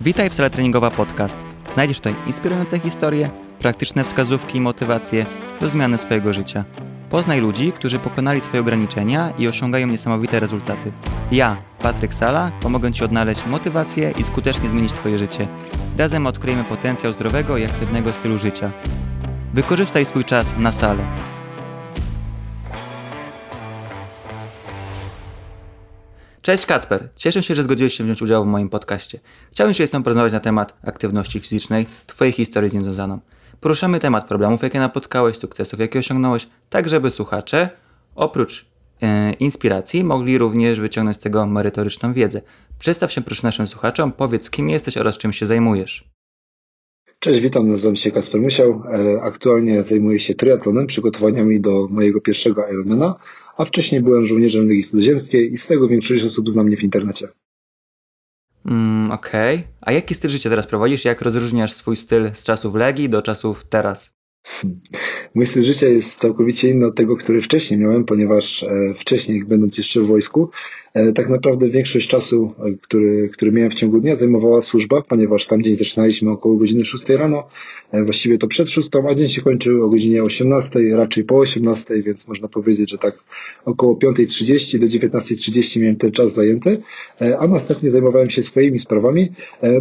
Witaj w Sala Treningowa Podcast. Znajdziesz tutaj inspirujące historie, praktyczne wskazówki i motywacje do zmiany swojego życia. Poznaj ludzi, którzy pokonali swoje ograniczenia i osiągają niesamowite rezultaty. Ja, Patryk Sala, pomogę Ci odnaleźć motywację i skutecznie zmienić Twoje życie. Razem odkryjemy potencjał zdrowego i aktywnego stylu życia. Wykorzystaj swój czas na salę. Cześć Kacper, cieszę się, że zgodziłeś się wziąć udział w moim podcaście. Chciałbym się z Tobą porozmawiać na temat aktywności fizycznej, Twojej historii z nią związaną. Poruszamy temat problemów, jakie napotkałeś, sukcesów, jakie osiągnąłeś, tak żeby słuchacze, oprócz e, inspiracji, mogli również wyciągnąć z tego merytoryczną wiedzę. Przedstaw się proszę naszym słuchaczom, powiedz kim jesteś oraz czym się zajmujesz. Cześć, witam, nazywam się Kasper Musiał. E, aktualnie zajmuję się triatlonem, przygotowaniami do mojego pierwszego Ironmana, a wcześniej byłem żołnierzem Legii Studziemskiej i z tego większość osób zna mnie w internecie. Mm, Okej. Okay. A jaki styl życia teraz prowadzisz? Jak rozróżniasz swój styl z czasów Legii do czasów teraz? Mój styl życia jest całkowicie inny od tego, który wcześniej miałem, ponieważ e, wcześniej, będąc jeszcze w wojsku, tak naprawdę większość czasu, e, który, który miałem w ciągu dnia, zajmowała służba, ponieważ tam dzień zaczynaliśmy około godziny 6 rano, właściwie to przed 6, a dzień się kończył o godzinie 18, raczej po 18, więc można powiedzieć, że tak około 5.30 do 19.30 miałem ten czas zajęty, a następnie zajmowałem się swoimi sprawami.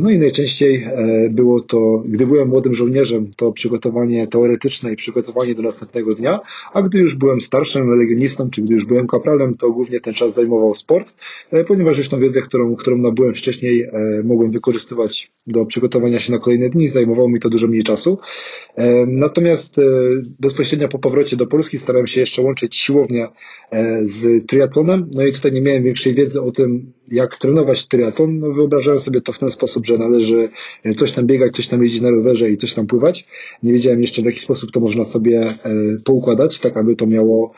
No i najczęściej było to, gdy byłem młodym żołnierzem, to przygotowanie teoretyczne i przygotowanie do następnego dnia, a gdy już byłem starszym legionistą, czy gdy już byłem kapralem, to głównie ten czas zajmował sport, e, ponieważ już tą wiedzę, którą, którą nabyłem wcześniej, e, mogłem wykorzystywać do przygotowania się na kolejne dni, zajmowało mi to dużo mniej czasu. E, natomiast bezpośrednio po powrocie do Polski starałem się jeszcze łączyć siłownię z triatlonem, no i tutaj nie miałem większej wiedzy o tym, jak trenować triatlon. No wyobrażałem sobie to w ten sposób, że należy coś tam biegać, coś tam jeździć na rowerze i coś tam pływać. Nie wiedziałem jeszcze w jaki sposób to można sobie poukładać, tak aby to miało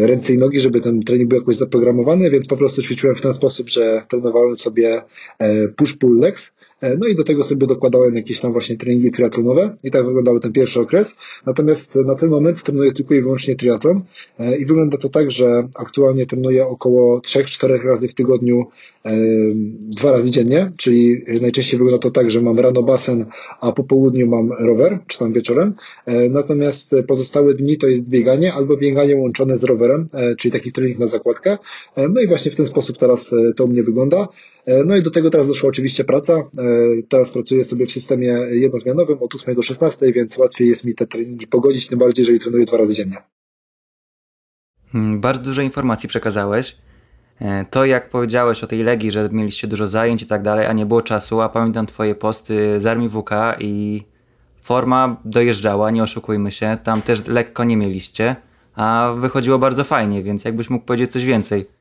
ręce i nogi, żeby ten trening był jakoś zaprogramowany, więc po prostu ćwiczyłem w ten sposób, że trenowałem sobie e, push-pull legs, E, no i do tego sobie dokładałem jakieś tam właśnie treningi triatlonowe i tak wyglądał ten pierwszy okres. Natomiast na ten moment trenuję tylko i wyłącznie triatlon e, i wygląda to tak, że aktualnie trenuję około 3-4 razy w tygodniu, e, dwa razy dziennie, czyli najczęściej wygląda to tak, że mam rano basen, a po południu mam rower, czy tam wieczorem. Natomiast pozostałe dni to jest bieganie albo bieganie łączone z rowerem, czyli taki trening na zakładkę. No i właśnie w ten sposób teraz to u mnie wygląda. No i do tego teraz doszła oczywiście praca. Teraz pracuję sobie w systemie jednozmianowym od 8 do 16, więc łatwiej jest mi te treningi pogodzić, tym bardziej, jeżeli trenuję dwa razy dziennie. Hmm, bardzo dużo informacji przekazałeś. E, to jak powiedziałeś o tej Legii, że mieliście dużo zajęć i tak dalej, a nie było czasu, a pamiętam twoje posty z Armii WK i forma dojeżdżała, nie oszukujmy się, tam też lekko nie mieliście, a wychodziło bardzo fajnie, więc jakbyś mógł powiedzieć coś więcej.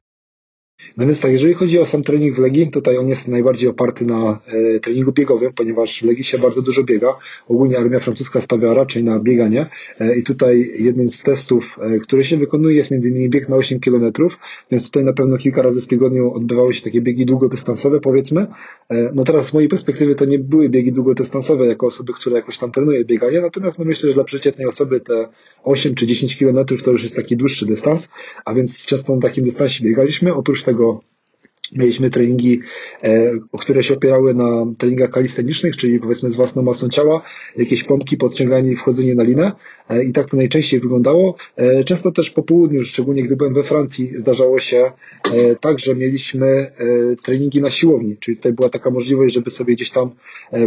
No więc tak, jeżeli chodzi o sam trening w Legii, tutaj on jest najbardziej oparty na e, treningu biegowym, ponieważ w Legii się bardzo dużo biega. Ogólnie armia francuska stawia raczej na bieganie e, i tutaj jednym z testów, e, które się wykonuje jest innymi bieg na 8 km, więc tutaj na pewno kilka razy w tygodniu odbywały się takie biegi długodystansowe powiedzmy. E, no teraz z mojej perspektywy to nie były biegi długodystansowe jako osoby, które jakoś tam trenuje bieganie, natomiast no myślę, że dla przeciętnej osoby te 8 czy 10 km to już jest taki dłuższy dystans, a więc często na takim dystansie biegaliśmy. Oprócz tego Mieliśmy treningi, e, które się opierały na treningach kalistenicznych, czyli powiedzmy z własną masą ciała, jakieś pompki, podciąganie i wchodzenie na linę. E, I tak to najczęściej wyglądało. E, często też po południu, szczególnie gdy byłem we Francji, zdarzało się tak, że mieliśmy treningi na siłowni, czyli tutaj była taka możliwość, żeby sobie gdzieś tam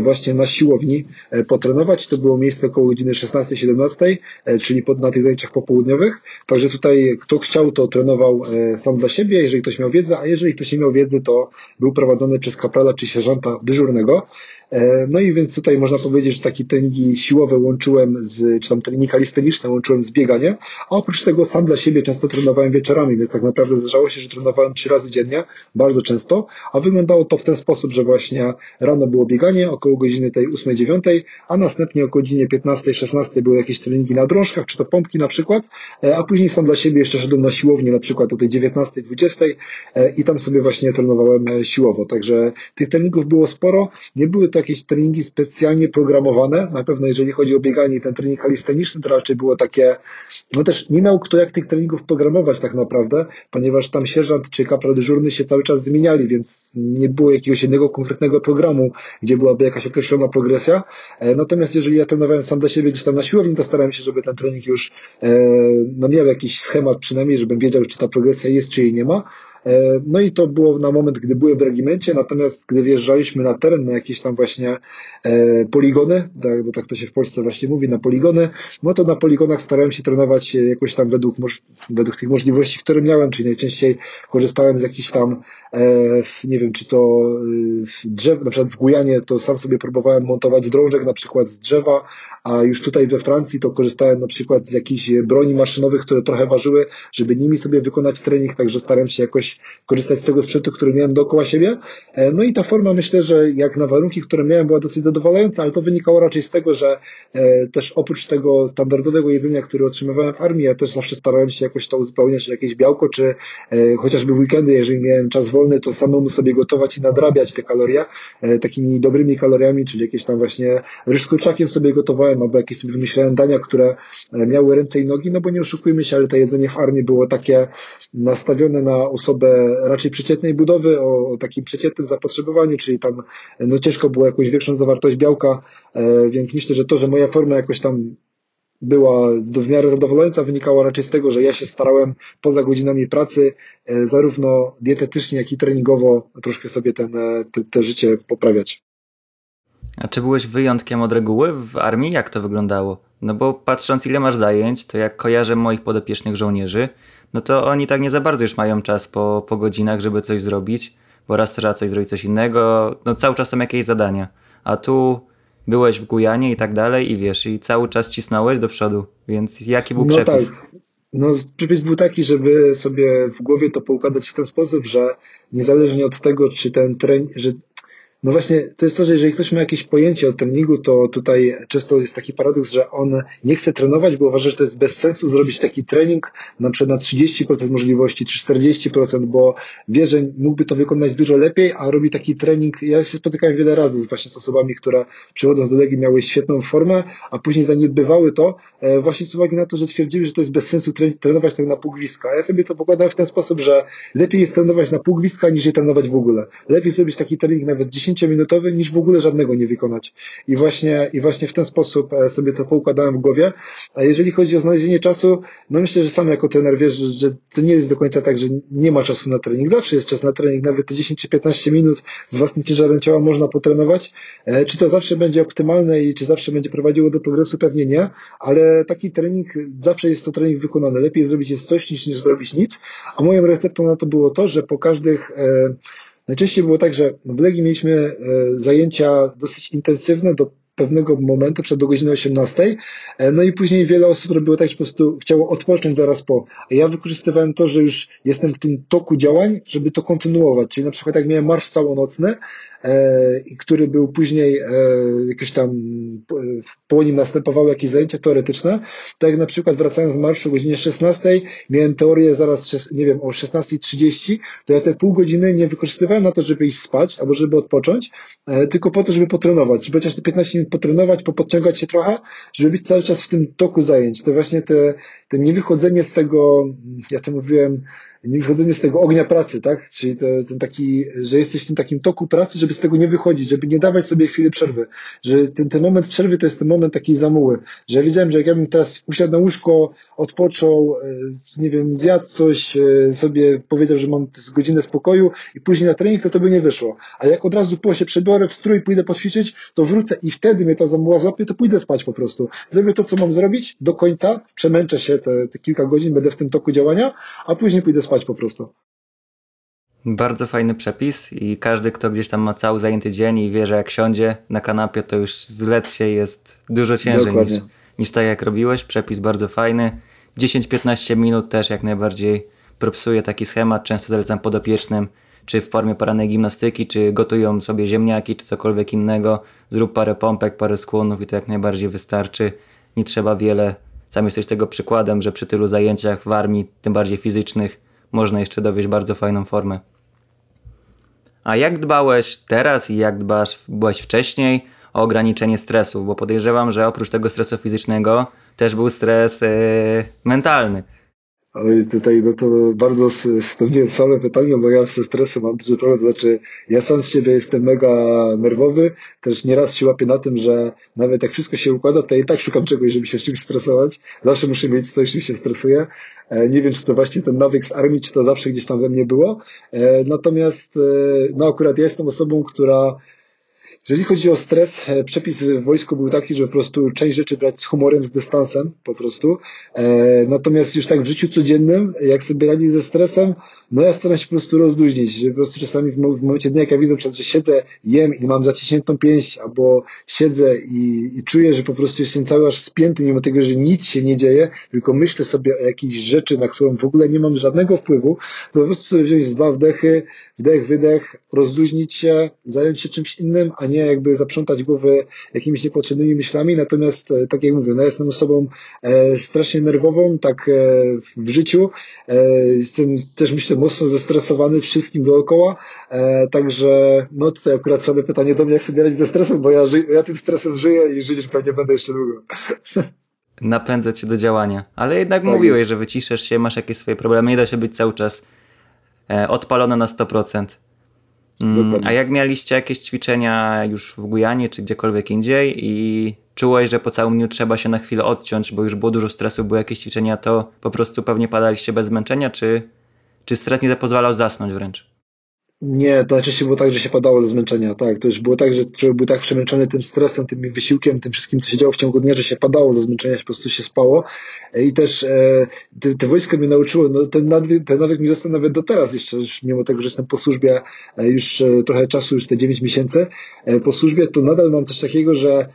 właśnie na siłowni potrenować. To było miejsce około godziny 16-17, czyli na tych zajęciach popołudniowych. Także tutaj kto chciał, to trenował sam dla siebie, jeżeli ktoś miał wiedzę, a jeżeli ktoś nie miał wiedzy, to był prowadzony przez kaprala czy sierżanta dyżurnego. E, no i więc tutaj można powiedzieć, że takie treningi siłowe łączyłem z, czy tam treningi kalisteniczne łączyłem z bieganiem, a oprócz tego sam dla siebie często trenowałem wieczorami, więc tak naprawdę zdarzało się, że trenowałem trzy razy dziennie, bardzo często, a wyglądało to w ten sposób, że właśnie rano było bieganie około godziny tej 8-9, a następnie o godzinie 15-16 były jakieś treningi na drążkach, czy to pompki na przykład, e, a później sam dla siebie jeszcze szedłem na siłownię na przykład o tej 19-20 e, i tam sobie właśnie właśnie trenowałem siłowo. Także tych treningów było sporo. Nie były to jakieś treningi specjalnie programowane. Na pewno jeżeli chodzi o bieganie i ten trening kalisteniczny, to raczej było takie, no też nie miał kto jak tych treningów programować tak naprawdę, ponieważ tam sierżant czy kapral dyżurny się cały czas zmieniali, więc nie było jakiegoś jednego konkretnego programu, gdzie byłaby jakaś określona progresja. E, natomiast jeżeli ja trenowałem sam do siebie gdzieś tam na siłowni, to starałem się, żeby ten trening już e, no, miał jakiś schemat przynajmniej, żebym wiedział, czy ta progresja jest, czy jej nie ma. E, no i to było na moment, gdy byłem w regimencie, natomiast gdy wjeżdżaliśmy na teren, na jakieś tam właśnie e, poligony, tak, bo tak to się w Polsce właśnie mówi, na poligony, no to na poligonach starałem się trenować jakoś tam według, według tych możliwości, które miałem, czyli najczęściej korzystałem z jakichś tam, e, nie wiem, czy to drzew, na przykład w Gujanie to sam sobie próbowałem montować drążek na przykład z drzewa, a już tutaj we Francji to korzystałem na przykład z jakichś broni maszynowych, które trochę ważyły, żeby nimi sobie wykonać trening, także starałem się jakoś korzystać z tego sprzętu, który miałem dookoła siebie. E, no i ta forma myślę, że jak na warunki, które miałem, była dosyć zadowalająca, ale to wynikało raczej z tego, że e, też oprócz tego standardowego jedzenia, które otrzymywałem w armii, ja też zawsze starałem się jakoś to uzupełniać, jakieś białko, czy e, chociażby w weekendy, jeżeli miałem czas wolny, to samemu sobie gotować i nadrabiać te kalorie takimi dobrymi kaloriami, czyli jakieś tam właśnie ryż kurczakiem sobie gotowałem, albo jakieś sobie wymyślałem dania, które miały ręce i nogi, no bo nie oszukujmy się, ale to jedzenie w armii było takie nastawione na osobę osobę raczej przeciętnej budowy, o, takim przeciętnym zapotrzebowaniu, czyli tam no ciężko było jakąś większą zawartość białka, e, więc myślę, że to, że moja forma jakoś tam była w miarę zadowalająca, wynikało raczej z tego, że ja się starałem poza godzinami pracy, e, zarówno dietetycznie, jak i treningowo troszkę sobie ten, e, te, te życie poprawiać. A czy byłeś wyjątkiem od reguły w armii? Jak to wyglądało? No bo patrząc ile masz zajęć, to jak kojarzę moich podopiecznych żołnierzy, no to oni tak nie za bardzo już mają czas po, po godzinach, żeby coś zrobić, bo raz trzeba coś zrobić coś innego, no cały czas są jakieś zadania. A tu byłeś w Gujanie i tak dalej i wiesz, i cały czas cisnąłeś do przodu, więc jaki był no przepis? Tak. No, przepis był taki, żeby sobie w głowie to poukładać w ten sposób, że niezależnie od tego, czy ten trening, że no właśnie, to jest to, że jeżeli ktoś ma jakieś pojęcie o treningu, to tutaj często jest taki paradoks, że on nie chce trenować, bo uważa, że to jest bez sensu zrobić taki trening na przykład na 30% możliwości czy 40%, bo wie, że mógłby to wykonać dużo lepiej, a robi taki trening. Ja się spotykałem wiele razy właśnie z osobami, które przychodząc do Legii miały świetną formę, a później zaniedbywały to e, właśnie z uwagi na to, że twierdziły, że to jest bez sensu trenować tak na półgwiska. A ja sobie to pokładam w ten sposób, że lepiej jest trenować na półgwiska niż je trenować w ogóle. Lepiej zrobić taki trening nawet 10 10-minutowy niż w ogóle żadnego nie wykonać. I właśnie, I właśnie w ten sposób e, sobie to poukładałem w głowie. A jeżeli chodzi o znalezienie czasu, no myślę, że sam jako trener wiesz, że, to nie jest do końca tak, że nie ma czasu na trening. Zawsze jest czas na trening, nawet te 10 czy 15 minut z własnym ciężarem ciała można potrenować. E, czy to zawsze będzie optymalne i czy zawsze będzie prowadziło do progresu? Pewnie nie, ale taki trening, zawsze jest to trening wykonany. Lepiej zrobić jest coś niż, niż zrobić nic. A moją receptą na to było to, że po każdych e, Najczęściej było tak, że w Legii mieliśmy e, zajęcia dosyć intensywne do pewnego momentu, przed do godziny 18. E, no i później wiele osób robiło tak, że po prostu chciało odpocząć zaraz po. A ja wykorzystywałem to, że już jestem w tym toku działań, żeby to kontynuować. Czyli na przykład jak miałem marsz całonocny, E, który był później e, jakoś tam po nim następowały jakieś zajęcia teoretyczne. Tak jak na przykład wracając z marszu o godzinie 16, miałem teorię zaraz, nie wiem, o 16.30, to ja te pół godziny nie wykorzystywałem na to, żeby iść spać albo żeby odpocząć, e, tylko po to, żeby potrenować, żeby chociaż te 15 minut potrenować, popodciągać się trochę, żeby być cały czas w tym toku zajęć. To właśnie te, te niewychodzenie z tego, ja to mówiłem, nie wychodzenie z tego ognia pracy, tak? Czyli to, ten taki, że jesteś w tym takim toku pracy, żeby z tego nie wychodzić, żeby nie dawać sobie chwili przerwy. Że ten, ten moment przerwy to jest ten moment takiej zamuły. Że ja wiedziałem, że jak ja bym teraz usiadł na łóżko, odpoczął, e, nie wiem, zjadł coś, e, sobie powiedział, że mam godzinę spokoju i później na trening, to to by nie wyszło. A jak od razu po się przebiorę w strój, pójdę poćwiczyć, to wrócę i wtedy mnie ta zamuła złapie, to pójdę spać po prostu. Zrobię to, co mam zrobić do końca, przemęczę się te, te kilka godzin, będę w tym toku działania, a później pójdę spać po prostu. Bardzo fajny przepis i każdy, kto gdzieś tam ma cały zajęty dzień i wie, że jak siądzie na kanapie, to już zlec się jest dużo ciężej niż, niż tak jak robiłeś. Przepis bardzo fajny. 10-15 minut też jak najbardziej propsuje taki schemat. Często zalecam podopiecznym, czy w formie porannej gimnastyki, czy gotują sobie ziemniaki, czy cokolwiek innego. Zrób parę pompek, parę skłonów i to jak najbardziej wystarczy. Nie trzeba wiele. Sam jesteś tego przykładem, że przy tylu zajęciach w armii, tym bardziej fizycznych, można jeszcze dowieść bardzo fajną formę. A jak dbałeś teraz i jak dbasz, byłeś wcześniej o ograniczenie stresu? Bo podejrzewam, że oprócz tego stresu fizycznego też był stres yy, mentalny. Ale tutaj no to bardzo nie słabe pytanie, bo ja ze stresem mam duży problem, to znaczy ja sam z siebie jestem mega nerwowy, też nieraz się łapię na tym, że nawet jak wszystko się układa, to i tak szukam czegoś, żeby się z czymś stresować. Zawsze muszę mieć coś, czym się stresuję. E, nie wiem, czy to właśnie ten nawyk z armii, czy to zawsze gdzieś tam we mnie było. E, natomiast, e, no akurat ja jestem osobą, która jeżeli chodzi o stres, e, przepis w wojsku był taki, że po prostu część rzeczy brać z humorem, z dystansem po prostu. E, natomiast już tak w życiu codziennym, jak sobie radzić ze stresem, no ja staram się po prostu rozluźnić, że po prostu czasami w momencie dnia, jak ja widzę, że siedzę, jem i mam zaciśniętą pięść, albo siedzę i, i czuję, że po prostu jestem cały aż spięty, mimo tego, że nic się nie dzieje, tylko myślę sobie o jakiejś rzeczy, na którą w ogóle nie mam żadnego wpływu, to po prostu sobie wziąć dwa wdechy, wdech, wydech, rozluźnić się, zająć się czymś innym, a nie jakby zaprzątać głowę jakimiś niepotrzebnymi myślami. Natomiast, e, tak jak mówię, no jestem osobą e, strasznie nerwową, tak e, w życiu. E, jestem też myślę mocno zestresowany wszystkim dookoła. E, także, no tutaj akurat sobie pytanie do mnie, jak sobie radzić ze stresem, bo ja, ja tym stresem żyję i żyć pewnie będę jeszcze długo. Napędzać się do działania. Ale jednak tak mówiłeś, jest. że wyciszasz się, masz jakieś swoje problemy, nie da się być cały czas e, odpalony na 100%. Mm, a jak mieliście jakieś ćwiczenia już w Gujanie czy gdziekolwiek indziej i czułeś, że po całym dniu trzeba się na chwilę odciąć, bo już było dużo stresu, były jakieś ćwiczenia, to po prostu pewnie padaliście bez zmęczenia, czy, czy stres nie pozwalał zasnąć wręcz? Nie, to najczęściej było tak, że się padało ze zmęczenia, tak. To już było tak, że człowiek był tak przemęczony tym stresem, tym wysiłkiem, tym wszystkim, co się działo w ciągu dnia, że się padało ze zmęczenia, po prostu się spało. E, I też e, te, te wojsko mnie nauczyło, no ten nawyk, ten nawyk mi został nawet do teraz jeszcze, już mimo tego, że jestem po służbie e, już e, trochę czasu, już te 9 miesięcy po służbie, to nadal mam coś takiego, że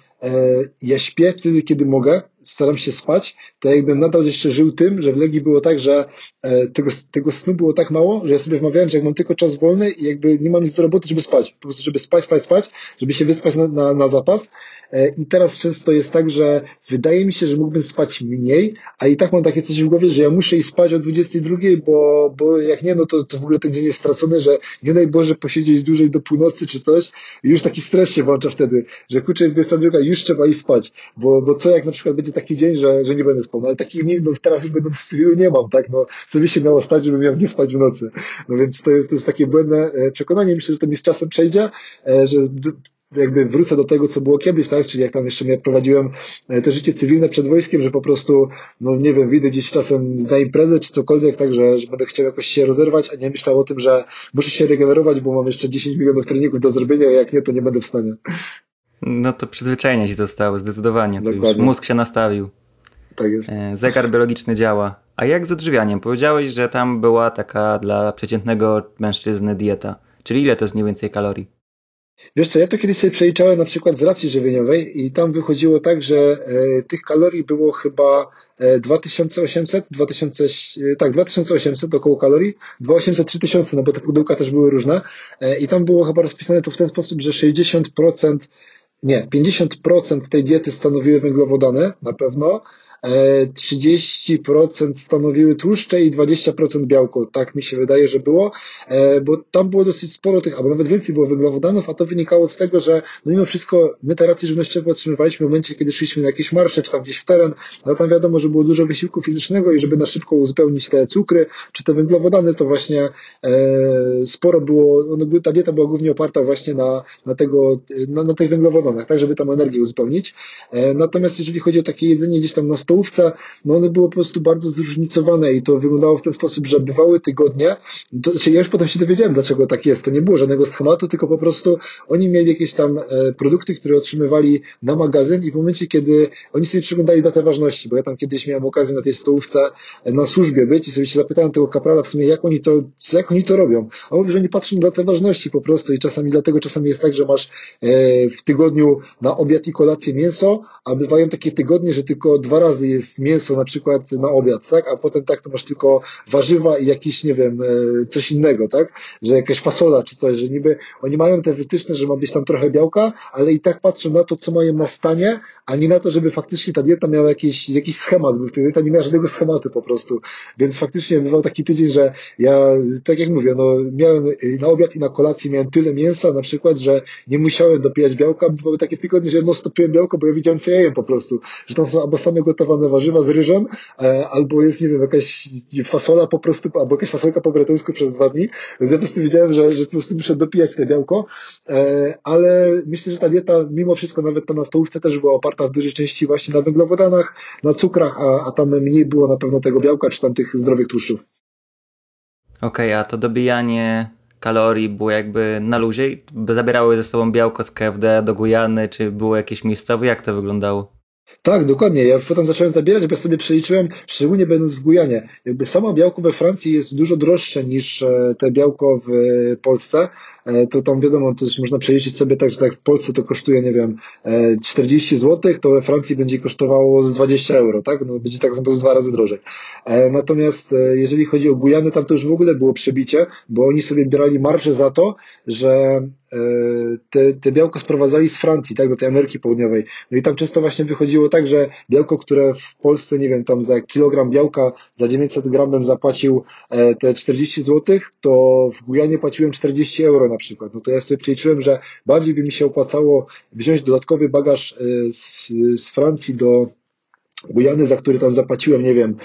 ja śpię wtedy, kiedy mogę, staram się spać, to jakbym nadal jeszcze żył tym, że w Legii było tak, że e, tego, tego snu było tak mało, że ja sobie wmawiałem, że jak mam tylko czas wolny i jakby nie mam nic do roboty, żeby spać. Po prostu, żeby spać, spać, spać, żeby się wyspać na, na, na zapas. E, I teraz często jest tak, że wydaje mi się, że mógłbym spać mniej, a i tak mam takie coś w głowie, że ja muszę iść spać o 22, bo, bo jak nie, no to, to w ogóle ten dzień jest stracony, że nie daj Boże posiedzieć dłużej do północy czy coś. I już taki stres się włącza wtedy, że kurczę jest 22, już trzeba iść spać, bo, bo co jak na przykład będzie taki dzień, że, że nie będę spał, no ale takich dni, no teraz już będąc w cywilu nie mam, tak, no co by się miało stać, żebym miał nie spać w nocy, no więc to jest, to jest takie błędne e, przekonanie, myślę, że to mi z czasem przejdzie, e, że jakby wrócę do tego, co było kiedyś, tak? Czyli jak tam jeszcze ja prowadziłem e, te życie cywilne przed wojskiem, że po prostu, no nie wiem, wyjdę gdzieś czasem na imprezę czy cokolwiek, tak, że, że będę chciał jakoś się rozerwać, a nie myślał o tym, że muszę się regenerować, bo mam jeszcze 10 milionów treningów do zrobienia, a jak nie, to nie będę w stanie. No to przyzwyczajenie ci zostało, zdecydowanie. To już mózg się nastawił. Tak jest. E, zegar biologiczny działa. A jak z odżywianiem? Powiedziałeś, że tam była taka dla przeciętnego mężczyzny dieta. Czyli ile to jest mniej więcej kalorii? Wiesz co, ja to kiedyś sobie przeliczałem na przykład z racji żywieniowej i tam wychodziło tak, że e, tych kalorii było chyba e, 2800, 2000, e, tak, 2800 około kalorii, 2800, 3000, no bo te pudełka też były różne e, i tam było chyba rozpisane to w ten sposób, że 60% nie, 50% tej diety stanowiły węglowodany na pewno, 30% stanowiły tłuszcze i 20% białko. Tak mi się wydaje, że było, e, bo tam było dosyć sporo tych, albo nawet więcej było węglowodanów, a to wynikało z tego, że no mimo wszystko my te racje żywnościowe otrzymywaliśmy w momencie, kiedy szliśmy na jakieś marsze, czy tam gdzieś w teren, no tam wiadomo, że było dużo wysiłku fizycznego i żeby na szybko uzupełnić te cukry, czy te węglowodany, to właśnie e, sporo było, no, ta dieta była głównie oparta właśnie na, na tego, na, na tych węglowodanach, tak, żeby tam energię uzupełnić. E, natomiast jeżeli chodzi o takie jedzenie gdzieś tam na sto stołówce, no one były po prostu bardzo zróżnicowane i to wyglądało w ten sposób, że bywały tygodnie, to, znaczy ja już potem się dowiedziałem, dlaczego tak jest. To nie było żadnego schematu, tylko po prostu oni mieli jakieś tam e, produkty, które otrzymywali na magazyn i w momencie, kiedy oni sobie przyglądali datę ważności, bo ja tam kiedyś miałem okazję na tej stołówce e, na służbie być i sobie się zapytałem tego kaprala w sumie, jak oni to, jak oni to robią. A mówi, że oni patrzą na datę ważności po prostu i czasami dlatego czasami jest tak, że masz e, w tygodniu na obiad i kolację mięso, a bywają takie tygodnie, że tylko dwa razy razy jest mięso na przykład na obiad, tak? A potem tak to masz tylko warzywa i jakiś, nie wiem, e, coś innego, tak? Że jakaś fasola czy coś, że niby oni mają te wytyczne, że ma być tam trochę białka, ale i tak patrzą na to, co mają na stanie, a nie na to, żeby faktycznie ta dieta miała jakiś, jakiś schemat, bo wtedy dieta nie miała żadnego schematu po prostu. Więc faktycznie bywał taki tydzień, że ja, tak jak mówię, no miałem na obiad i na kolację miałem tyle mięsa na przykład, że nie musiałem dopijać białka. Były takie tygodnie, że jedno stopiłem białko, bo ja widziałem, co ja jem po prostu. Że tam są albo same gotowane warzywa z ryżem, e, albo jest, nie wiem, jakaś fasola po prostu, albo jakaś fasolka po bretońsku przez dwa dni. Więc ja po prostu wiedziałem, że, że po prostu muszę dopijać te białko. E, ale myślę, że ta dieta mimo wszystko nawet to na stołówce też była oparta w dużej części właśnie na węglowodanach, na cukrach, a, a tam mniej było na pewno tego białka, czy tam tych zdrowych tłuszczów. Okej, okay, a to dobijanie kalorii było jakby na luzie zabierały ze sobą białko z KFD do Gujany, czy było jakieś miejscowe? Jak to wyglądało? Tak, dokładnie. Ja potem zacząłem zabierać, bo sobie przeliczyłem, szczególnie będąc w Gujanie. Jakby samo białko we Francji jest dużo droższe niż e, te białko w Polsce. E, to tam wiadomo, to można przeliczyć sobie tak, że tak w Polsce to kosztuje, nie wiem, 40 e, zł, to we Francji będzie kosztowało z 20 euro, tak? No, będzie tak z dwa razy drożej. Natomiast jeżeli chodzi o Gujany, tam to już w ogóle było przebicie, bo oni sobie bierali marże za to, że te, te białko sprowadzali z Francji, tak, do tej Ameryki Południowej. No i tam często właśnie wychodziło tak, że białko, które w Polsce, nie wiem, tam za kilogram białka za 900 gram bym zapłacił e, te 40 zł, to w Gujanie płaciłem 40 euro na przykład. No to ja sobie przeliczyłem, że bardziej by mi się opłacało wziąć dodatkowy bagaż e, z, z Francji do Gujany, za który tam zapłaciłem, nie wiem,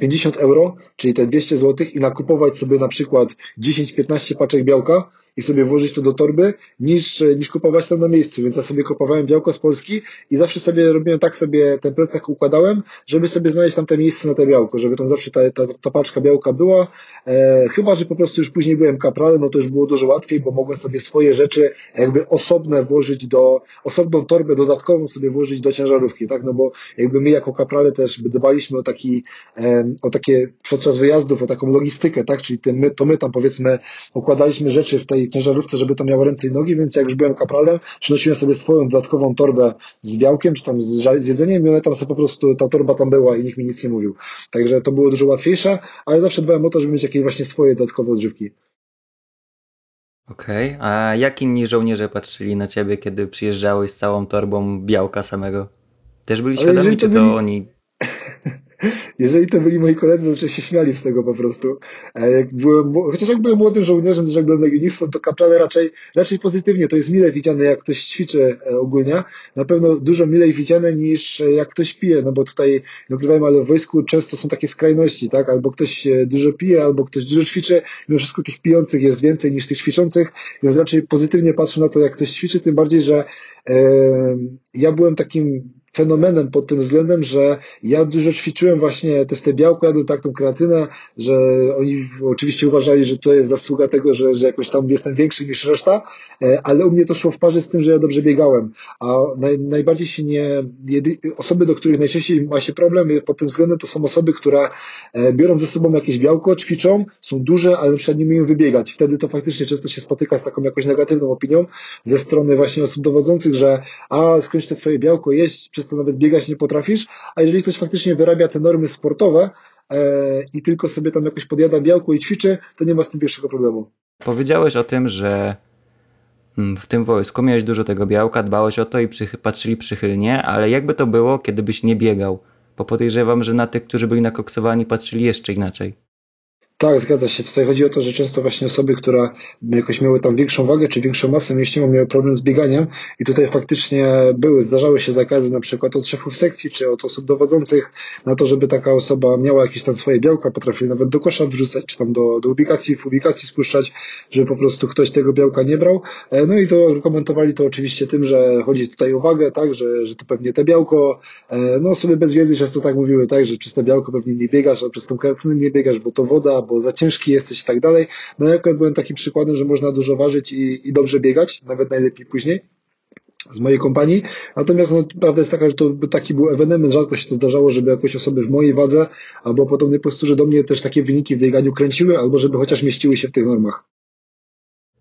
50 e, euro, czyli te 200 zł i nakupować sobie na przykład 10-15 paczek białka, i sobie włożyć to do torby, niż, niż kupować tam na miejscu. Więc ja sobie kupowałem białko z Polski i zawsze sobie robiłem tak sobie ten plecak układałem, żeby sobie znaleźć tam te miejsce na te białko, żeby tam zawsze ta, ta, ta paczka białka była. E, chyba, że po prostu już później byłem kapralem, no to już było dużo łatwiej, bo mogłem sobie swoje rzeczy jakby osobne włożyć do, osobną torbę dodatkową sobie włożyć do ciężarówki, tak? No bo jakby my jako kaprale też dbaliśmy o taki, e, o takie podczas wyjazdów, o taką logistykę, tak? Czyli my, to my tam powiedzmy układaliśmy rzeczy w tej ciężarówce, żeby to miało ręce i nogi, więc jak już byłem kapralem, przynosiłem sobie swoją dodatkową torbę z białkiem, czy tam z, z jedzeniem i one tam sobie po prostu, ta torba tam była i nikt mi nic nie mówił. Także to było dużo łatwiejsze, ale zawsze dbałem o to, żeby mieć jakieś właśnie swoje dodatkowe odżywki. Okej, okay. a jak inni żołnierze patrzyli na ciebie, kiedy przyjeżdżałeś z całą torbą białka samego? Też byli świadomi, czy to byli... oni jeżeli to byli moi koledzy, to się śmiali z tego po prostu. Jak byłem, chociaż jak byłem młodym żołnierzem, jak byłem legionistą, to kaprale raczej, raczej pozytywnie. To jest mile widziane, jak ktoś ćwiczy e, ogólnie. Na pewno dużo milej widziane niż e, jak ktoś pije, no bo tutaj, nie ukrywajmy, ale w wojsku często są takie skrajności, tak? Albo ktoś e, dużo pije, albo ktoś dużo ćwiczy. Mimo wszystko tych pijących jest więcej niż tych ćwiczących, więc raczej pozytywnie patrzę na to, jak ktoś ćwiczy, tym bardziej, że e, ja byłem takim fenomenem pod tym względem, że ja dużo ćwiczyłem właśnie też te białko, jadłem tak tą kreatynę, że oni oczywiście uważali, że to jest zasługa tego, że, że jakoś tam jestem większy niż reszta, e, ale u mnie to szło w parze z tym, że ja dobrze biegałem, a naj, najbardziej się nie, jedy, osoby, do których najczęściej ma się problem pod tym względem, to są osoby, które e, biorą ze sobą jakieś białko, ćwiczą, są duże, ale przed nie umieją wybiegać. Wtedy to faktycznie często się spotyka z taką jakąś negatywną opinią ze strony właśnie osób dowodzących, że a skądś te twoje białko jeść, przez to nawet biegać nie potrafisz, a jeżeli ktoś faktycznie wyrabia te normy sportowe e, i tylko sobie tam jakoś podjada białko i ćwiczy, to nie ma z tym większego problemu. Powiedziałeś o tym, że mm, w tym wojsku miałeś dużo tego białka, dbałeś o to i przy, patrzyli przychylnie, ale jakby to było, kiedy byś nie biegał? Bo podejrzewam, że na tych, którzy byli nakoksowani, patrzyli jeszcze inaczej. Tak, zgadza się. Tutaj chodzi o to, że często właśnie osoby, które jakoś miały tam większą wagę czy większą masę mięśniową, miały problem z bieganiem i tutaj faktycznie były, zdarzały się zakazy na przykład od szefów sekcji czy od osób dowodzących na to, żeby taka osoba miała jakieś tam swoje białka, potrafili nawet do kosza wrzucać, czy tam do, do ubikacji, w ubikacji spuszczać, żeby po prostu ktoś tego białka nie brał. E, no i to komentowali to oczywiście tym, że chodzi tutaj o wagę, tak, że, że to pewnie te białko, e, no osoby bez wiedzy często tak mówiły, tak, że przez te białko pewnie nie biegasz, a przez tą kreatynę nie biegasz, bo to woda, bo za ciężki jesteś i tak dalej. No ja akurat byłem takim przykładem, że można dużo ważyć i, i dobrze biegać, nawet najlepiej później z mojej kompanii. Natomiast no, prawda jest taka, że to taki był ewenement, rzadko się to zdarzało, żeby jakoś osoby w mojej wadze albo podobnej posturze do mnie też takie wyniki w bieganiu kręciły, albo żeby chociaż mieściły się w tych normach.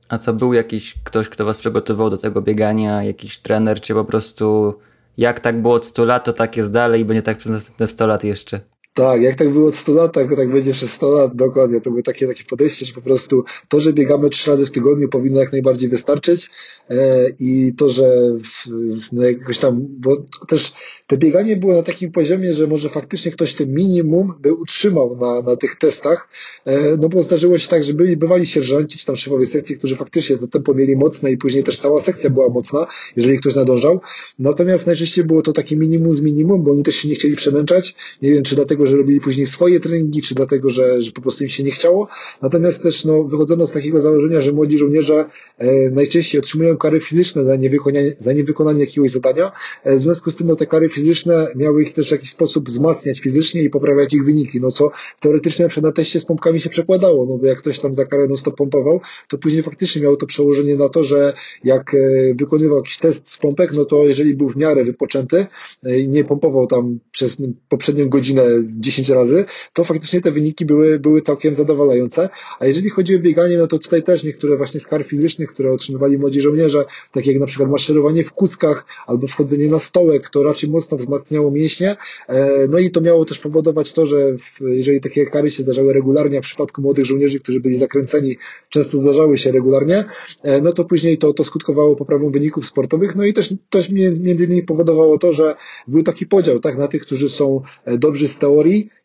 A to był jakiś ktoś, kto was przygotował do tego biegania, jakiś trener, czy po prostu jak tak było od 100 lat, to tak jest dalej i będzie tak przez następne 100 lat jeszcze. Tak, jak tak było od 100 lat, tak, tak będzie przez 100 lat, dokładnie. To było takie, takie podejście, że po prostu to, że biegamy trzy razy w tygodniu powinno jak najbardziej wystarczyć e, i to, że w, w, no jakoś tam, bo też te bieganie było na takim poziomie, że może faktycznie ktoś ten minimum by utrzymał na, na tych testach, e, no bo zdarzyło się tak, że byli, bywali sierżanci czy tam szefowie sekcji, którzy faktycznie to tempo mieli mocne i później też cała sekcja była mocna, jeżeli ktoś nadążał. Natomiast najczęściej było to takie minimum z minimum, bo oni też się nie chcieli przemęczać. Nie wiem, czy dlatego, że robili później swoje treningi, czy dlatego, że, że po prostu im się nie chciało. Natomiast też no, wychodzono z takiego założenia, że młodzi żołnierze e, najczęściej otrzymują kary fizyczne za niewykonanie, za niewykonanie jakiegoś zadania. E, w związku z tym no, te kary fizyczne miały ich też w jakiś sposób wzmacniać fizycznie i poprawiać ich wyniki, no co teoretycznie na na teście z pompkami się przekładało, no bo jak ktoś tam za karę no stop pompował, to później faktycznie miało to przełożenie na to, że jak e, wykonywał jakiś test z pompek, no to jeżeli był w miarę wypoczęty e, i nie pompował tam przez poprzednią godzinę 10 razy, to faktycznie te wyniki były, były całkiem zadowalające. A jeżeli chodzi o bieganie, no to tutaj też niektóre właśnie z kar fizycznych, które otrzymywali młodzi żołnierze, takie jak na przykład maszerowanie w kuckach albo wchodzenie na stołek, to raczej mocno wzmacniało mięśnie. E, no i to miało też powodować to, że jeżeli takie kary się zdarzały regularnie, w przypadku młodych żołnierzy, którzy byli zakręceni, często zdarzały się regularnie, e, no to później to, to skutkowało poprawą wyników sportowych, no i też, też między innymi powodowało to, że był taki podział, tak, na tych, którzy są e, dobrzy z teorii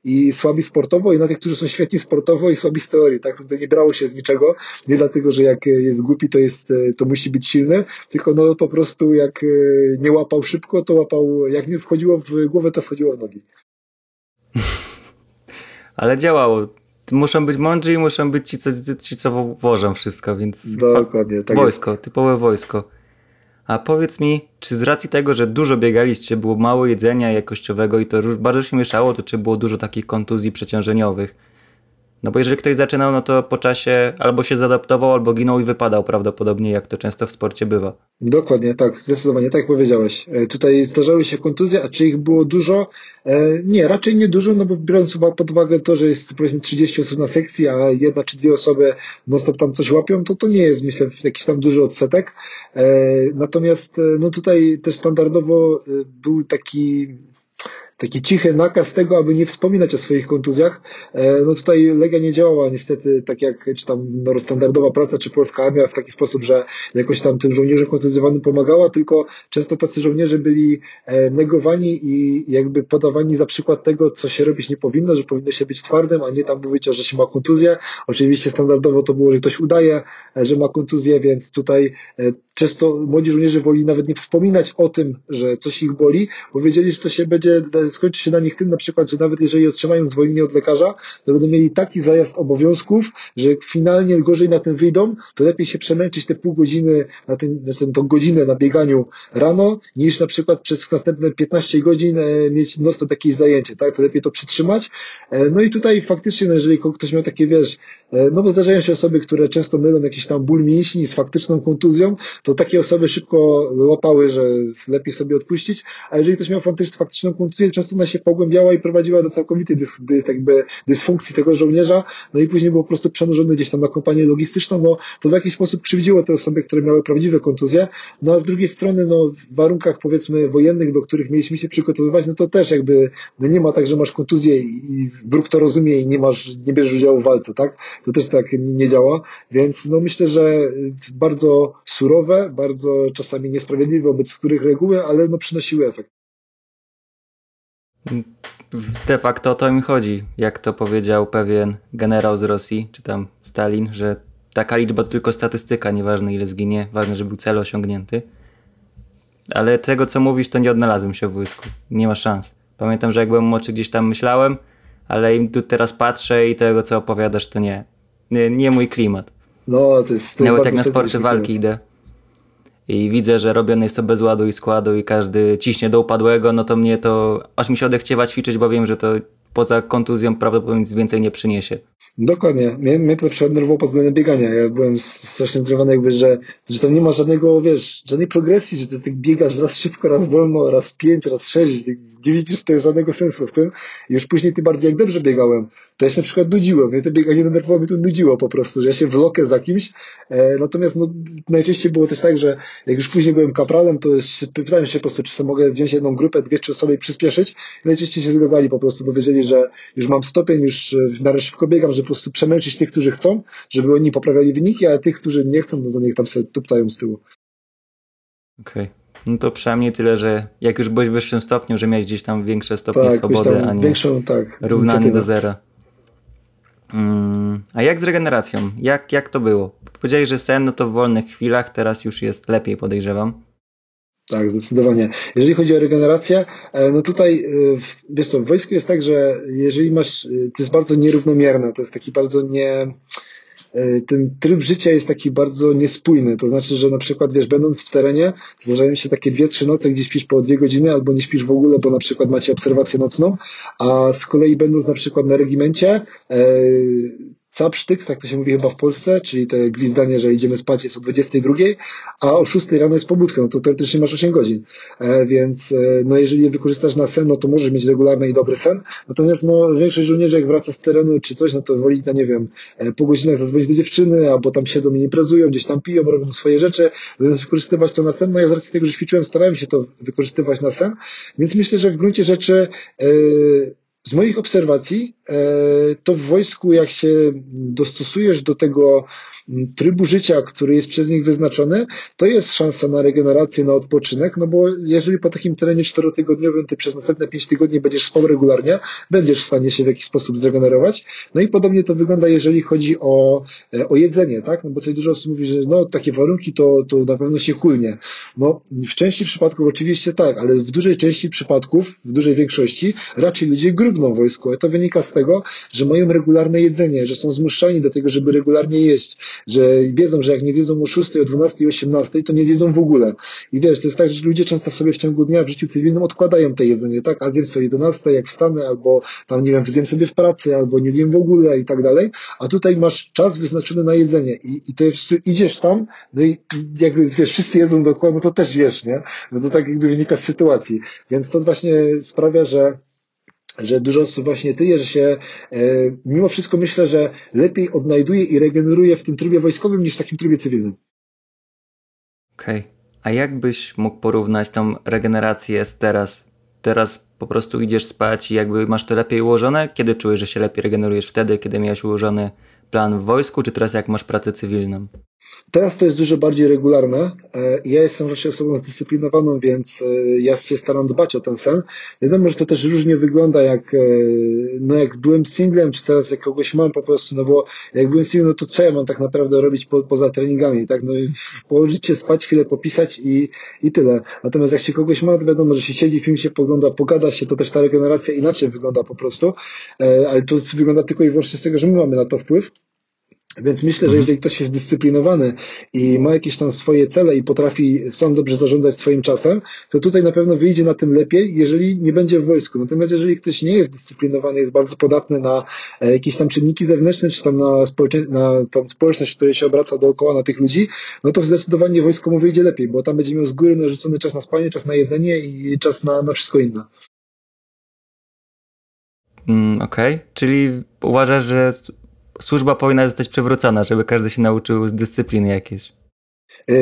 i słabi sportowo i na tych, którzy są świetni sportowo i słabi z teorii, tak, to nie brało się z niczego, nie dlatego, że jak jest głupi, to jest, to musi być silny, tylko no po prostu jak nie łapał szybko, to łapał, jak nie wchodziło w głowę, to wchodziło w nogi. Ale działało. Muszą być mądrzy i muszą być ci, co, ci, co włożą wszystko, więc. Dokładnie. Tak wojsko, jest. typowe wojsko. A powiedz mi, czy z racji tego, że dużo biegaliście, było mało jedzenia jakościowego i to bardzo się mieszało, to czy było dużo takich kontuzji przeciążeniowych? No bo jeżeli ktoś zaczynał, no to po czasie albo się zadaptował, albo ginął i wypadał prawdopodobnie, jak to często w sporcie bywa. Dokładnie, tak, zdecydowanie, tak powiedziałeś. E, tutaj zdarzały się kontuzje, a czy ich było dużo? E, nie, raczej nie dużo, no bo biorąc pod uwagę to, że jest powiedzmy 30 osób na sekcji, a jedna czy dwie osoby non stop tam coś łapią, to to nie jest, myślę, jakiś tam duży odsetek. E, natomiast no tutaj też standardowo był taki taki cichy nakaz tego, aby nie wspominać o swoich kontuzjach. E, no tutaj Legia nie działała niestety tak jak czy tam no, standardowa praca, czy polska armia w taki sposób, że jakoś tam tym żołnierzom kontuzjowanym pomagała, tylko często tacy żołnierze byli e, negowani i jakby podawani za przykład tego, co się robić nie powinno, że powinno się być twardym, a nie tam mówić, że się ma kontuzję. Oczywiście standardowo to było, że ktoś udaje, e, że ma kontuzję, więc tutaj często młodzi żołnierze woli nawet nie wspominać o tym, że coś ich boli, bo wiedzieli, że to się będzie, skończy się na nich tym na przykład, że nawet jeżeli otrzymają zwolnienie od lekarza, to będą mieli taki zajazd obowiązków, że finalnie gorzej na tym wyjdą, to lepiej się przemęczyć te pół godziny, na ten, znaczy tą godzinę na bieganiu rano, niż na przykład przez następne 15 godzin e, mieć non-stop jakieś zajęcie, tak? To lepiej to przytrzymać. E, no i tutaj faktycznie, no jeżeli ktoś miał takie, wiesz, e, no bo zdarzają się osoby, które często mylą jakiś tam ból mięśni z faktyczną kontuzją, to takie osoby szybko łapały, że lepiej sobie odpuścić, a jeżeli ktoś miał faktyczną kontuzję, często ona się pogłębiała i prowadziła do całkowitej dys, dys, jakby dysfunkcji tego żołnierza, no i później był po prostu przenurzony gdzieś tam na kompanię logistyczną, no to w jakiś sposób krzywdziło te osoby, które miały prawdziwe kontuzje, no a z drugiej strony, no w warunkach powiedzmy wojennych, do których mieliśmy się przygotowywać, no to też jakby no nie ma tak, że masz kontuzję i wróg to rozumie i nie masz, nie bierzesz udziału w walce, tak? To też tak nie działa, więc no myślę, że bardzo surowe, bardzo czasami niesprawiedliwe, wobec których reguły, ale no przynosiły efekt. De facto o to mi chodzi, jak to powiedział pewien generał z Rosji, czy tam Stalin, że taka liczba to tylko statystyka, nieważne ile zginie, ważne, że był cel osiągnięty. Ale tego, co mówisz, to nie odnalazłem się w wojsku. Nie ma szans. Pamiętam, że jak byłem młodszy, gdzieś tam myślałem, ale im tu teraz patrzę i tego, co opowiadasz, to nie. Nie, nie mój klimat. No, to jest, to Nawet jak na sporty walki idę, i widzę, że robione jest to bez ładu i składu i każdy ciśnie do upadłego, no to mnie to aż mi się odechciewa ćwiczyć, bo wiem, że to poza kontuzją prawdopodobnie nic więcej nie przyniesie. Dokładnie. Mnie, mnie to nerwowo pod względem biegania. Ja byłem strasznie zdenerwowany jakby, że, że tam nie ma żadnego, wiesz, żadnej progresji, że jest tak biegasz raz szybko, raz wolno, raz pięć, raz sześć. Nie widzisz tego żadnego sensu w tym. I już później tym bardziej jak dobrze biegałem, to ja się na przykład nudziłem. Mnie to bieganie nerwowo mnie to nudziło po prostu, że ja się wlokę za kimś. E, natomiast no, najczęściej było też tak, że jak już później byłem kapralem, to pytałem się po prostu, czy sobie mogę wziąć jedną grupę, dwie, czy sobie przyspieszyć. I najczęściej się zgadzali po prostu, bo wiedzieli, że już mam stopień, już w miarę szybko biegam, że po prostu przemęczyć tych, którzy chcą, żeby oni poprawiali wyniki, a tych, którzy nie chcą, no to niech tam sobie tuptają z tyłu. Okej. Okay. No to przynajmniej tyle, że jak już byłeś w wyższym stopniu, że miałeś gdzieś tam większe stopnie tak, swobody, a nie większą, tak, równanie do zera. Mm, a jak z regeneracją? Jak, jak to było? Powiedziałeś, że sen no to w wolnych chwilach, teraz już jest lepiej, podejrzewam. Tak, zdecydowanie. Jeżeli chodzi o regenerację, e, no tutaj, e, wiesz co, w wojsku jest tak, że jeżeli masz, e, to jest bardzo nierównomierne, to jest taki bardzo nie, ten tryb życia jest taki bardzo niespójny. To znaczy, że na przykład, wiesz, będąc w terenie, zdarzają się takie dwie, trzy noce, gdzie śpisz po dwie godziny, albo nie śpisz w ogóle, bo na przykład macie obserwację nocną, a z kolei będąc na przykład na regimencie, capsztyk, tak to się mówi chyba w Polsce, czyli te gwizdanie, że idziemy spać jest o 22, a o 6 rano jest pobudka, no to teoretycznie masz 8 godzin. E, więc e, no jeżeli je wykorzystasz na sen, no to możesz mieć regularny i dobry sen. Natomiast no większość żołnierzy jak wraca z terenu czy coś, no to woli, no nie wiem, e, po godzinach zadzwonić do dziewczyny, albo tam siedzą i imprezują, gdzieś tam piją, robią swoje rzeczy, zamiast wykorzystywać to na sen. No ja z racji tego, że ćwiczyłem, starałem się to wykorzystywać na sen, więc myślę, że w gruncie rzeczy z moich obserwacji, to w wojsku, jak się dostosujesz do tego trybu życia, który jest przez nich wyznaczony, to jest szansa na regenerację, na odpoczynek, no bo jeżeli po takim terenie czterotygodniowym ty przez następne pięć tygodni będziesz spał regularnie, będziesz w stanie się w jakiś sposób zregenerować. No i podobnie to wygląda, jeżeli chodzi o, e, o jedzenie, tak? No bo tutaj dużo osób mówi, że no takie warunki to, to na pewno się kulnie. No w części przypadków oczywiście tak, ale w dużej części przypadków, w dużej większości raczej ludzie grubną wojsku. A to wynika z tego, że mają regularne jedzenie, że są zmuszani do tego, żeby regularnie jeść, że wiedzą, że jak nie zjedzą o 6, o 12, o 18, to nie zjedzą w ogóle. I wiesz, to jest tak, że ludzie często sobie w ciągu dnia w życiu cywilnym odkładają te jedzenie, tak? A zjem sobie o 11, jak wstanę, albo tam, nie wiem, zjem sobie w pracy, albo nie zjem w ogóle i tak dalej. A tutaj masz czas wyznaczony na jedzenie i, i jest, idziesz tam, no i jakby, wiesz, wszyscy jedzą dokładnie, no to też jesz, nie? No to tak jakby wynika z sytuacji. Więc to właśnie sprawia, że że dużo osób właśnie tyje, że się e, mimo wszystko myślę, że lepiej odnajduje i regeneruje w tym trybie wojskowym niż w takim trybie cywilnym. Okej. Okay. A jak byś mógł porównać tą regenerację z teraz? Teraz po prostu idziesz spać i jakby masz to lepiej ułożone? Kiedy czujesz, że się lepiej regenerujesz? Wtedy, kiedy miałeś ułożony plan w wojsku, czy teraz jak masz pracę cywilną? Teraz to jest dużo bardziej regularne. E, ja jestem raczej osobą zdyscyplinowaną, więc e, ja się staram dbać o ten sen. Wiadomo, że to też różnie wygląda, jak, e, no jak byłem singlem, czy teraz jak kogoś mam po prostu, no bo jak byłem singlem, no to co ja mam tak naprawdę robić po, poza treningami, tak? No położyć się spać, chwilę popisać i, i tyle. Natomiast jak się kogoś ma, to wiadomo, że się siedzi, film się pogląda, pogada się, to też ta regeneracja inaczej wygląda po prostu, ale to wygląda tylko i wyłącznie z tego, że my mamy na to wpływ. Więc myślę, że mhm. jeżeli ktoś jest dyscyplinowany i ma jakieś tam swoje cele i potrafi sam dobrze zarządzać swoim czasem, to tutaj na pewno wyjdzie na tym lepiej, jeżeli nie będzie w wojsku. Natomiast jeżeli ktoś nie jest dyscyplinowany, jest bardzo podatny na e, jakieś tam czynniki zewnętrzne, czy tam na, społecze- na tą społeczność, która się obraca dookoła na tych ludzi, no to zdecydowanie wojsko mu wyjdzie lepiej, bo tam będzie miał z góry narzucony czas na spanie, czas na jedzenie i czas na, na wszystko inne. Mm, Okej, okay. czyli uważasz, że służba powinna zostać przywrócona, żeby każdy się nauczył z dyscypliny jakieś. E,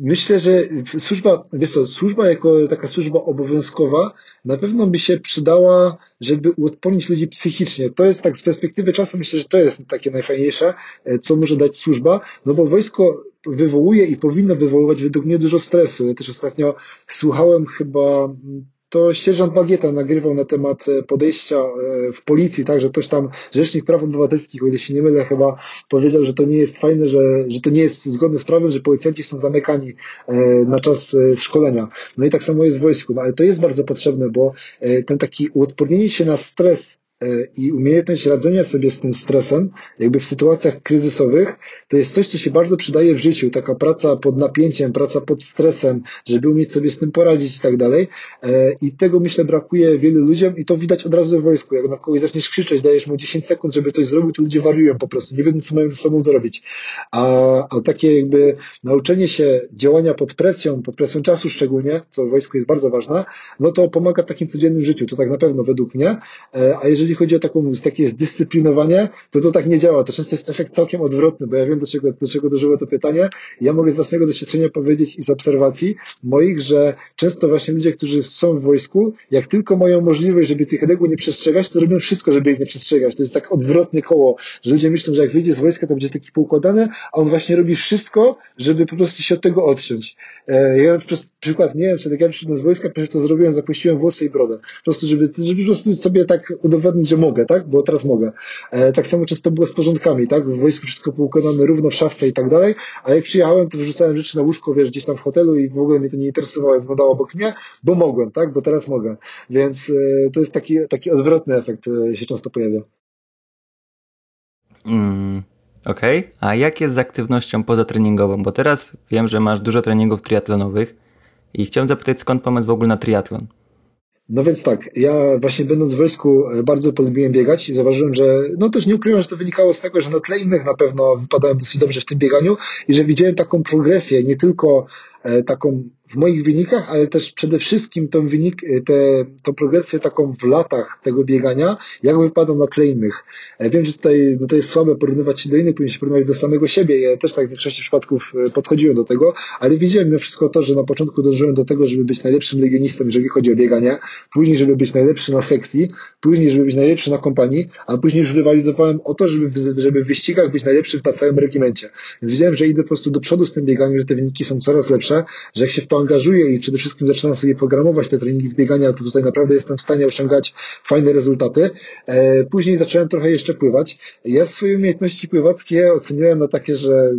myślę, że służba, wiesz co, służba jako taka służba obowiązkowa na pewno by się przydała, żeby uodpornić ludzi psychicznie. To jest tak z perspektywy czasu, myślę, że to jest takie najfajniejsze, e, co może dać służba, no bo wojsko wywołuje i powinno wywoływać według mnie dużo stresu. Ja też ostatnio słuchałem chyba to sierżant Bagieta nagrywał na temat e, podejścia e, w policji, tak, że ktoś tam, Rzecznik Praw Obywatelskich, o ile się nie mylę, chyba powiedział, że to nie jest fajne, że, że to nie jest zgodne z prawem, że policjanci są zamykani e, na czas szkolenia. No i tak samo jest w wojsku, no ale to jest bardzo potrzebne, bo ten taki uodpornienie się na stres i umiejętność radzenia sobie z tym stresem, jakby w sytuacjach kryzysowych, to jest coś, co się bardzo przydaje w życiu. Taka praca pod napięciem, praca pod stresem, żeby umieć sobie z tym poradzić i tak dalej. I tego myślę brakuje wielu ludziom i to widać od razu w wojsku. Jak na kogoś zaczniesz krzyczeć, dajesz mu 10 sekund, żeby coś zrobił, to ludzie wariują po prostu, nie wiedzą, co mają ze sobą zrobić. A, a takie jakby nauczenie się działania pod presją, pod presją czasu szczególnie, co w wojsku jest bardzo ważne, no to pomaga w takim codziennym życiu. To tak na pewno według mnie. E, a jeżeli chodzi o taką, takie zdyscyplinowanie, to to tak nie działa. To często jest efekt całkiem odwrotny, bo ja wiem, do czego, do czego dożyło to pytanie. Ja mogę z własnego doświadczenia powiedzieć i z obserwacji moich, że często właśnie ludzie, którzy są w wojsku, jak tylko mają możliwość, żeby tych reguł nie przestrzegać, to robią wszystko, żeby ich nie przestrzegać. To jest tak odwrotne koło, że ludzie myślą, że jak wyjdzie z wojska, to będzie taki poukładane, a on właśnie robi wszystko, żeby po prostu się od tego odciąć. E, ja na przykład, nie wiem, czy tak ja przyszedłem z wojska, pierwsze co zrobiłem, zapuściłem włosy i brodę. Po prostu, żeby, żeby po prostu sobie tak udowodnić, że mogę, tak? Bo teraz mogę. E, tak samo często było z porządkami, tak? W wojsku wszystko poukładane równo w szafce i tak dalej, a jak przyjechałem, to wrzucałem rzeczy na łóżko, wiesz, gdzieś tam w hotelu i w ogóle mnie to nie interesowało, jak wyglądało obok mnie, bo mogłem, tak? Bo teraz mogę. Więc e, to jest taki, taki odwrotny efekt się często pojawia. Mm, Okej. Okay. A jak jest z aktywnością pozatreningową? Bo teraz wiem, że masz dużo treningów triatlonowych i chciałem zapytać, skąd pomysł w ogóle na triatlon? No więc tak, ja właśnie będąc w wojsku e, bardzo polubiłem biegać i zauważyłem, że no też nie ukrywam, że to wynikało z tego, że na tle innych na pewno wypadałem dosyć dobrze w tym bieganiu i że widziałem taką progresję, nie tylko e, taką w moich wynikach, ale też przede wszystkim tą, wynik, e, te, tą progresję taką w latach tego biegania, jak wypada na tle innych. E, wiem, że tutaj no to jest słabe porównywać się do innych, powinien się porównywać do samego siebie. Ja też tak w większości przypadków e, podchodziłem do tego, ale widziałem mimo wszystko to, że na początku dążyłem do tego, żeby być najlepszym legionistą, jeżeli chodzi o bieganie, później, żeby być najlepszy na sekcji, później, żeby być najlepszy na kompanii, a później już rywalizowałem o to, żeby, żeby w wyścigach być najlepszym na całym regimencie. Więc widziałem, że idę po prostu do przodu z tym bieganiem, że te wyniki są coraz lepsze, że jak się w to angażuję i przede wszystkim zaczynam sobie programować te treningi z biegania, to tutaj naprawdę jestem w stanie osiągać fajne rezultaty. E, później zacząłem trochę jeszcze pływać. Ja swoje umiejętności pływackie oceniałem na takie, że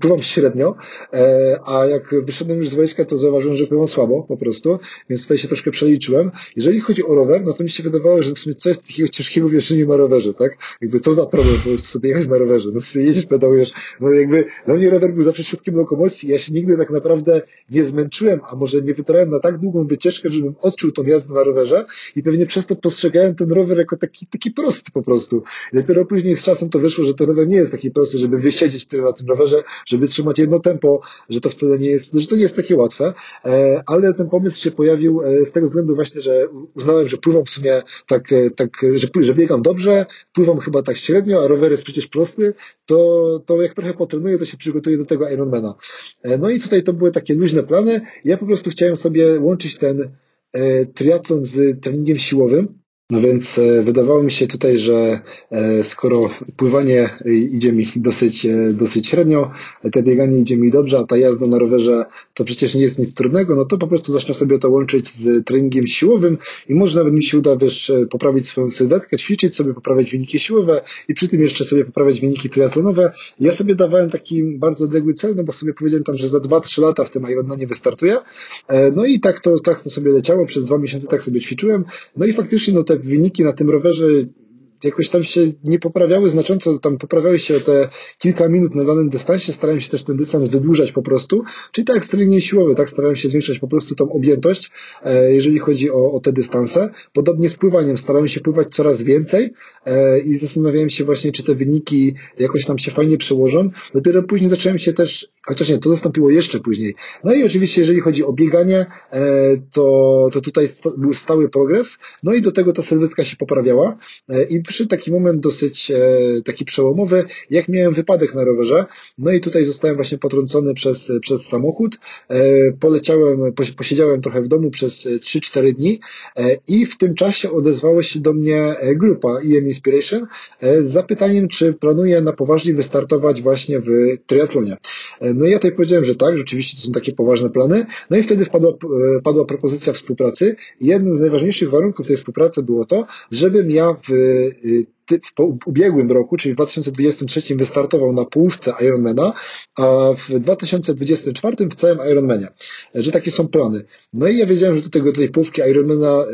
pływam średnio, e, a jak wyszedłem już z wojska, to zauważyłem, że pływam słabo po prostu, więc tutaj się troszkę przeliczyłem. Jeżeli chodzi o rower, no to mi się wydawało, że w sumie co jest takiego ciężkiego w jeżdżeniu na rowerze, tak? Jakby co za problem prostu sobie jechać na rowerze, no sobie jedziesz, pedałujesz, no jakby dla mnie rower był zawsze środkiem lokomocji, ja się nigdy tak naprawdę nie zmęczyłem, a może nie wybrałem na tak długą wycieczkę, żebym odczuł tą jazdę na rowerze i pewnie przez to postrzegałem ten rower jako taki, taki prosty po prostu. I dopiero później z czasem to wyszło, że ten rower nie jest taki prosty, żeby wysiedzieć tyle na tym rowerze, żeby trzymać jedno tempo, że to wcale nie jest, że to nie jest takie łatwe, e, ale ten pomysł się pojawił e, z tego względu właśnie, że uznałem, że pływam w sumie tak, e, tak że, że biegam dobrze, pływam chyba tak średnio, a rower jest przecież prosty, to, to jak trochę potrenuję, to się przygotuję do tego Ironmana. No i tutaj to były takie luźne plany. Ja po prostu chciałem sobie łączyć ten triatlon z treningiem siłowym, no więc e, wydawało mi się tutaj, że e, skoro pływanie idzie mi dosyć, e, dosyć średnio, te bieganie idzie mi dobrze, a ta jazda na rowerze to przecież nie jest nic trudnego, no to po prostu zacznę sobie to łączyć z treningiem siłowym i może nawet mi się uda też poprawić swoją sylwetkę, ćwiczyć sobie, poprawiać wyniki siłowe i przy tym jeszcze sobie poprawiać wyniki triatlonowe. Ja sobie dawałem taki bardzo odległy cel, no bo sobie powiedziałem tam, że za 2-3 lata w tym Ironmanie wystartuję. No i tak to, tak to sobie leciało, przez dwa miesiące tak sobie ćwiczyłem. No i faktycznie no te wyniki na tym rowerze jakoś tam się nie poprawiały znacząco, tam poprawiały się o te kilka minut na danym dystansie, starałem się też ten dystans wydłużać po prostu, czyli tak ekstremalnie siłowy, tak starałem się zwiększać po prostu tą objętość, e, jeżeli chodzi o, o te dystanse. Podobnie z pływaniem, starałem się pływać coraz więcej e, i zastanawiałem się właśnie, czy te wyniki jakoś tam się fajnie przełożą. Dopiero później zacząłem się też, chociaż to nastąpiło jeszcze później. No i oczywiście, jeżeli chodzi o bieganie, e, to, to tutaj był stały progres, no i do tego ta sylwetka się poprawiała. I przyszedł taki moment dosyć e, taki przełomowy, jak miałem wypadek na rowerze, no i tutaj zostałem właśnie potrącony przez, przez samochód, e, poleciałem, posiedziałem trochę w domu przez 3-4 dni. E, i w tym czasie odezwała się do mnie grupa EM Inspiration z zapytaniem, czy planuję na poważnie wystartować właśnie w triatlonie. No i ja tutaj powiedziałem, że tak, rzeczywiście to są takie poważne plany, no i wtedy wpadła, padła propozycja współpracy. Jednym z najważniejszych warunków tej współpracy było to, żebym ja w w ubiegłym roku, czyli w 2023 wystartował na połówce Ironmana, a w 2024 w całym Ironmanie, że takie są plany. No i ja wiedziałem, że do, tego, do tej połówki Ironmana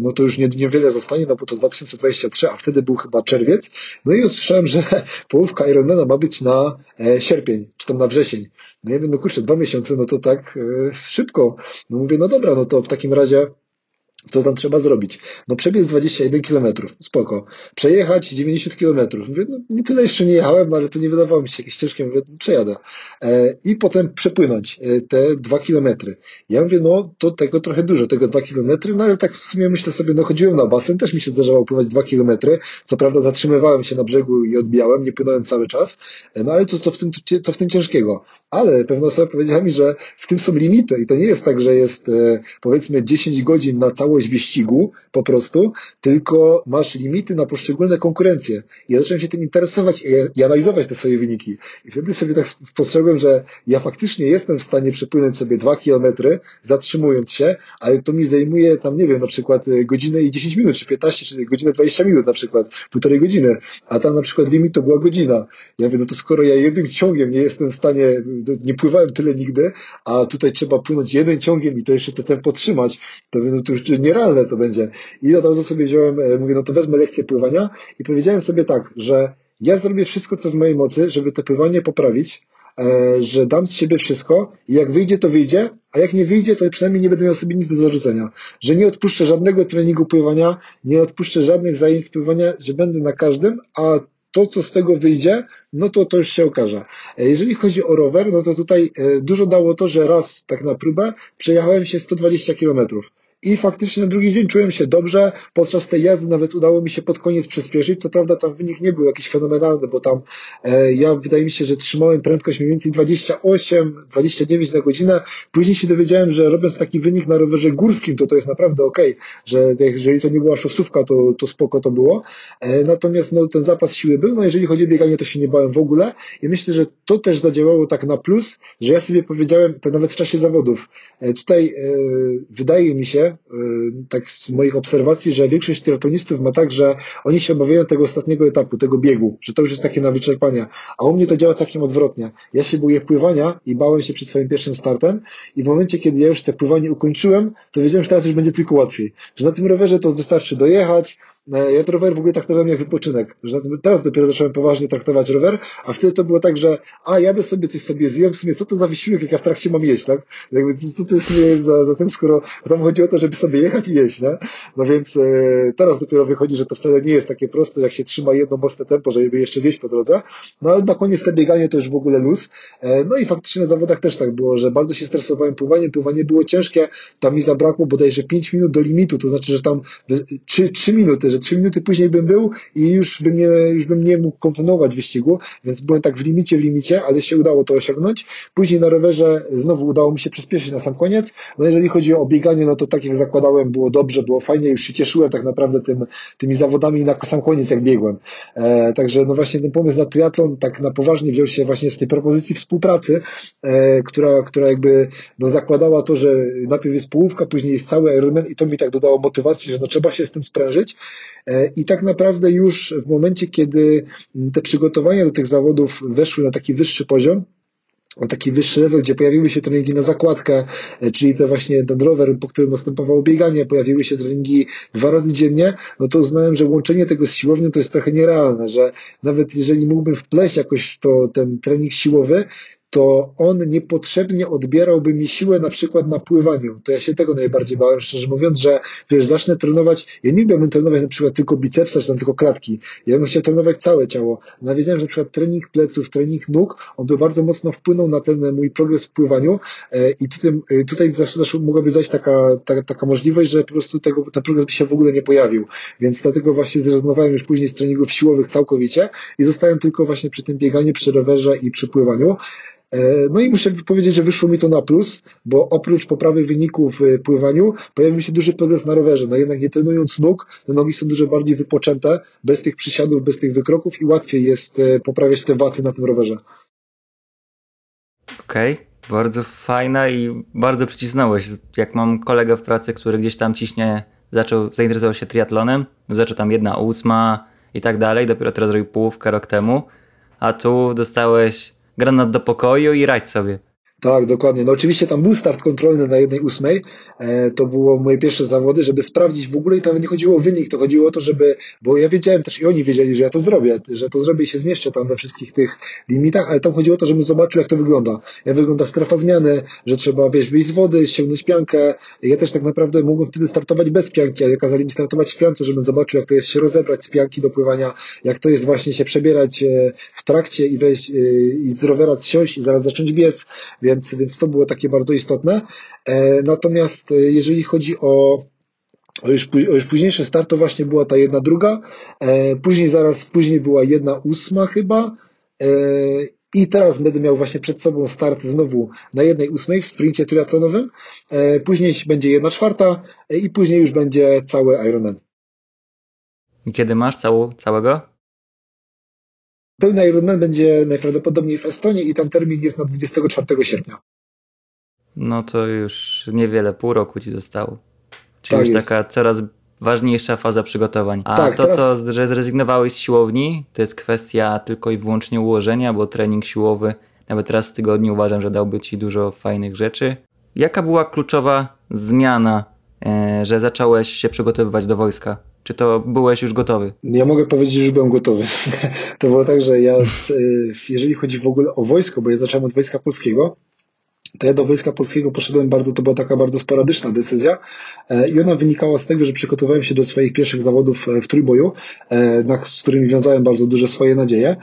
no to już nie, niewiele zostanie, no bo to 2023, a wtedy był chyba czerwiec. No i usłyszałem, że połówka Ironmana ma być na sierpień, czy tam na wrzesień. No ja mówię, no kurczę, dwa miesiące, no to tak szybko. No mówię, no dobra, no to w takim razie co tam trzeba zrobić? No przebiec 21 km, spoko. Przejechać 90 km. Mówię, no nie tyle jeszcze nie jechałem, no ale to nie wydawało mi się jakieś ciężkie, mówię, no, przejadę. E, I potem przepłynąć e, te 2 km. Ja mówię, no to tego trochę dużo, tego 2 km, no ale tak w sumie myślę sobie, no chodziłem na basen, też mi się zdarzało pływać 2 km. Co prawda zatrzymywałem się na brzegu i odbijałem, nie płynąłem cały czas, e, no ale to co w tym, co w tym ciężkiego? Ale pewna osoba powiedziała mi, że w tym są limity i to nie jest tak, że jest e, powiedzmy 10 godzin na cały całość wyścigu po prostu, tylko masz limity na poszczególne konkurencje. Ja zacząłem się tym interesować i, i analizować te swoje wyniki. I wtedy sobie tak spostrzegłem, że ja faktycznie jestem w stanie przepłynąć sobie dwa kilometry, zatrzymując się, ale to mi zajmuje tam, nie wiem, na przykład e, godzinę i 10 minut, czy 15, czy godzinę 20 minut na przykład, półtorej godziny, a tam na przykład limit to była godzina. Ja mówię, no to skoro ja jednym ciągiem nie jestem w stanie, nie pływałem tyle nigdy, a tutaj trzeba płynąć jeden ciągiem i to jeszcze to tempo trzymać, to, no to już nierealne to będzie. I od razu sobie wziąłem, e, mówię, no to wezmę lekcję pływania i powiedziałem sobie tak, że ja zrobię wszystko, co w mojej mocy, żeby to pływanie poprawić, e, że dam z siebie wszystko i jak wyjdzie, to wyjdzie, a jak nie wyjdzie, to przynajmniej nie będę miał sobie nic do zarzucenia. Że nie odpuszczę żadnego treningu pływania, nie odpuszczę żadnych zajęć pływania, że będę na każdym, a to, co z tego wyjdzie, no to to już się okaże. E, jeżeli chodzi o rower, no to tutaj dużo dało to, że raz tak na próbę przejechałem się 120 kilometrów. I faktycznie na drugi dzień czułem się dobrze. Podczas tej jazdy nawet udało mi się pod koniec przyspieszyć. Co prawda tam wynik nie był jakiś fenomenalny, bo tam e, ja wydaje mi się, że trzymałem prędkość mniej więcej 28, 29 na godzinę. Później się dowiedziałem, że robiąc taki wynik na rowerze górskim, to to jest naprawdę ok, że jeżeli to nie była szosówka, to, to spoko to było. E, natomiast no, ten zapas siły był. No jeżeli chodzi o bieganie, to się nie bałem w ogóle. I myślę, że to też zadziałało tak na plus, że ja sobie powiedziałem, to nawet w czasie zawodów, e, tutaj e, wydaje mi się, Y, tak z moich obserwacji, że większość triatlonistów ma tak, że oni się obawiają tego ostatniego etapu, tego biegu, że to już jest takie na wyczerpanie. A u mnie to działa całkiem odwrotnie. Ja się boję pływania i bałem się przed swoim pierwszym startem i w momencie, kiedy ja już te pływanie ukończyłem, to wiedziałem, że teraz już będzie tylko łatwiej. Że na tym rowerze to wystarczy dojechać, ja ten rower w ogóle traktowałem jak wypoczynek. Teraz dopiero zacząłem poważnie traktować rower, a wtedy to było tak, że a jadę sobie, coś sobie zjem, w sumie co to za wysiłek, jak ja w trakcie mam jeść, tak? Jakby, co to jest za, za tym, skoro tam chodzi o to, żeby sobie jechać i jeść, nie? No więc e, teraz dopiero wychodzi, że to wcale nie jest takie proste, jak się trzyma jedno mocne tempo, żeby jeszcze zjeść po drodze. No ale na koniec te bieganie to już w ogóle luz. E, no i faktycznie na zawodach też tak było, że bardzo się stresowałem pływaniem, pływanie było ciężkie, tam mi zabrakło bodajże 5 minut do limitu, to znaczy, że tam 3, 3 minuty, że 3 minuty później bym był i już bym, nie, już bym nie mógł kontynuować wyścigu, więc byłem tak w limicie, w limicie, ale się udało to osiągnąć. Później na rowerze znowu udało mi się przyspieszyć na sam koniec. No jeżeli chodzi o bieganie, no to tak jak zakładałem, było dobrze, było fajnie, już się cieszyłem tak naprawdę tym, tymi zawodami na sam koniec, jak biegłem. E, także no właśnie ten pomysł na triatlon tak na poważnie wziął się właśnie z tej propozycji współpracy, e, która, która jakby no zakładała to, że najpierw jest połówka, później jest cały Ironman i to mi tak dodało motywacji, że no trzeba się z tym sprężyć. E, I tak naprawdę już w momencie, kiedy te przygotowania do tych zawodów weszły na taki wyższy poziom, taki wyższy level, gdzie pojawiły się treningi na zakładkę, e, czyli te właśnie ten rower, po którym następowało bieganie, pojawiły się treningi dwa razy dziennie, no to uznałem, że łączenie tego z siłownią to jest trochę nierealne, że nawet jeżeli mógłbym wpleść jakoś to ten trening siłowy, to on niepotrzebnie odbierałby mi siłę na przykład na pływaniu. To ja się tego najbardziej bałem, szczerze mówiąc, że wiesz, zacznę trenować, ja nie lubiłbym trenować na przykład tylko bicepsa, czy tam tylko klatki. Ja bym chciał trenować całe ciało. No wiedziałem, że na przykład trening pleców, trening nóg, on by bardzo mocno wpłynął na ten mój progres w pływaniu e, i tutaj, e, tutaj zawsze, mogłaby zajść taka, taka, taka możliwość, że po prostu tego, ten progres by się w ogóle nie pojawił. Więc dlatego właśnie zrezygnowałem już później z treningów siłowych całkowicie i zostałem tylko właśnie przy tym bieganiu, przy rowerze i przy pływaniu. E, no i muszę powiedzieć, że wyszło mi to na plus, bo oprócz poprawy wyników w pływaniu pojawił się duży progres na rowerze. No jednak nie trenując nóg, nogi są dużo bardziej wypoczęte, bez tych przysiadów, bez tych wykroków i łatwiej jest e, poprawiać te waty na tym rowerze. Okej, okay. bardzo fajna i bardzo przycisnąłeś. Jak mam kolegę w pracy, który gdzieś tam ciśnie, zaczął, zainteresował się triatlonem, zaczął tam jedna ósma, i tak dalej. Dopiero teraz zrobił połówkę rok temu, a tu dostałeś granat do pokoju i radź sobie. Tak, dokładnie. No oczywiście tam był start kontrolny na jednej ósmej. E, to było moje pierwsze zawody, żeby sprawdzić w ogóle i tam nie chodziło o wynik, to chodziło o to, żeby, bo ja wiedziałem też i oni wiedzieli, że ja to zrobię, że to zrobię i się zmieszczę tam we wszystkich tych limitach, ale tam chodziło o to, żebym zobaczył, jak to wygląda. Jak wygląda strefa zmiany, że trzeba wiesz, wyjść z wody, ściągnąć piankę. Ja też tak naprawdę mogłem wtedy startować bez pianki, ale kazali mi startować w piance, żebym zobaczył, jak to jest się rozebrać z pianki do pływania, jak to jest właśnie się przebierać e, w trakcie i wejść e, i z rowera zsiąść i zaraz zacząć biec, więc, więc to było takie bardzo istotne. E, natomiast e, jeżeli chodzi o już, o już to właśnie była ta jedna druga, e, później zaraz, później była jedna ósma chyba i teraz będę miał właśnie przed sobą start znowu na jednej ósmej w sprincie triatlonowym, później będzie jedna czwarta i później już będzie cały Ironman. I kiedy masz całego? Pełny Ironman będzie najprawdopodobniej w Estonii i tam termin jest na 24 sierpnia. No to już niewiele, pół roku ci zostało. Czyli tak już jest. taka coraz ważniejsza faza przygotowań. A tak, to, teraz... co że zrezygnowałeś z siłowni, to jest kwestia tylko i wyłącznie ułożenia, bo trening siłowy nawet raz w tygodniu uważam, że dałby ci dużo fajnych rzeczy. Jaka była kluczowa zmiana, e, że zacząłeś się przygotowywać do wojska? Czy to byłeś już gotowy? Ja mogę powiedzieć, że już byłem gotowy. to było tak, że ja, e, jeżeli chodzi w ogóle o wojsko, bo ja zacząłem od Wojska Polskiego, to ja do Wojska Polskiego poszedłem bardzo, to była taka bardzo sporadyczna decyzja e, i ona wynikała z tego, że przygotowałem się do swoich pierwszych zawodów e, w trójboju, z którymi wiązałem bardzo duże swoje nadzieje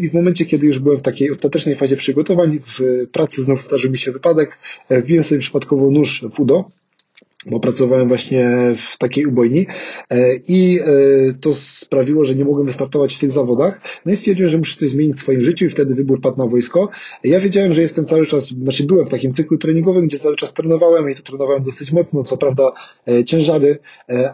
i w momencie, kiedy już byłem w takiej ostatecznej fazie przygotowań, w pracy znowu zdarzył mi się wypadek, wbiłem sobie przypadkowo nóż w udo, bo pracowałem właśnie w takiej ubojni e, i e, to sprawiło, że nie mogłem wystartować w tych zawodach. No i stwierdziłem, że muszę coś zmienić w swoim życiu i wtedy wybór padł na wojsko. Ja wiedziałem, że jestem cały czas, znaczy byłem w takim cyklu treningowym, gdzie cały czas trenowałem i to trenowałem dosyć mocno, co prawda e, ciężary,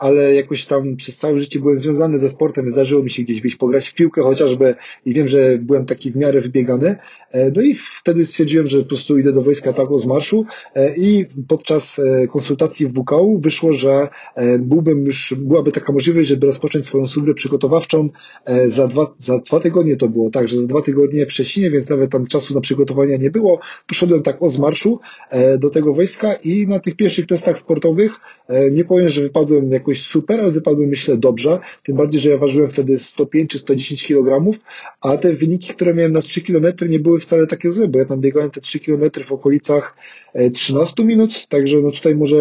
ale jakoś tam przez całe życie byłem związany ze sportem, zdarzyło mi się gdzieś wyjść pograć w piłkę chociażby i wiem, że byłem taki w miarę wybiegany. No i wtedy stwierdziłem, że po prostu idę do wojska tak z marszu i podczas konsultacji WKU wyszło, że e, byłbym już, byłaby taka możliwość, żeby rozpocząć swoją służbę przygotowawczą e, za dwa, za dwa tygodnie to było, tak, że za dwa tygodnie w Szczecinie, więc nawet tam czasu na przygotowania nie było. Poszedłem tak o zmarszu e, do tego wojska i na tych pierwszych testach sportowych nie powiem, że wypadłem jakoś super, ale wypadłem myślę dobrze, tym bardziej, że ja ważyłem wtedy 105 czy 110 kg, a te wyniki, które miałem na 3 km nie były wcale takie złe, bo ja tam biegałem te 3 km w okolicach 13 minut, także no tutaj może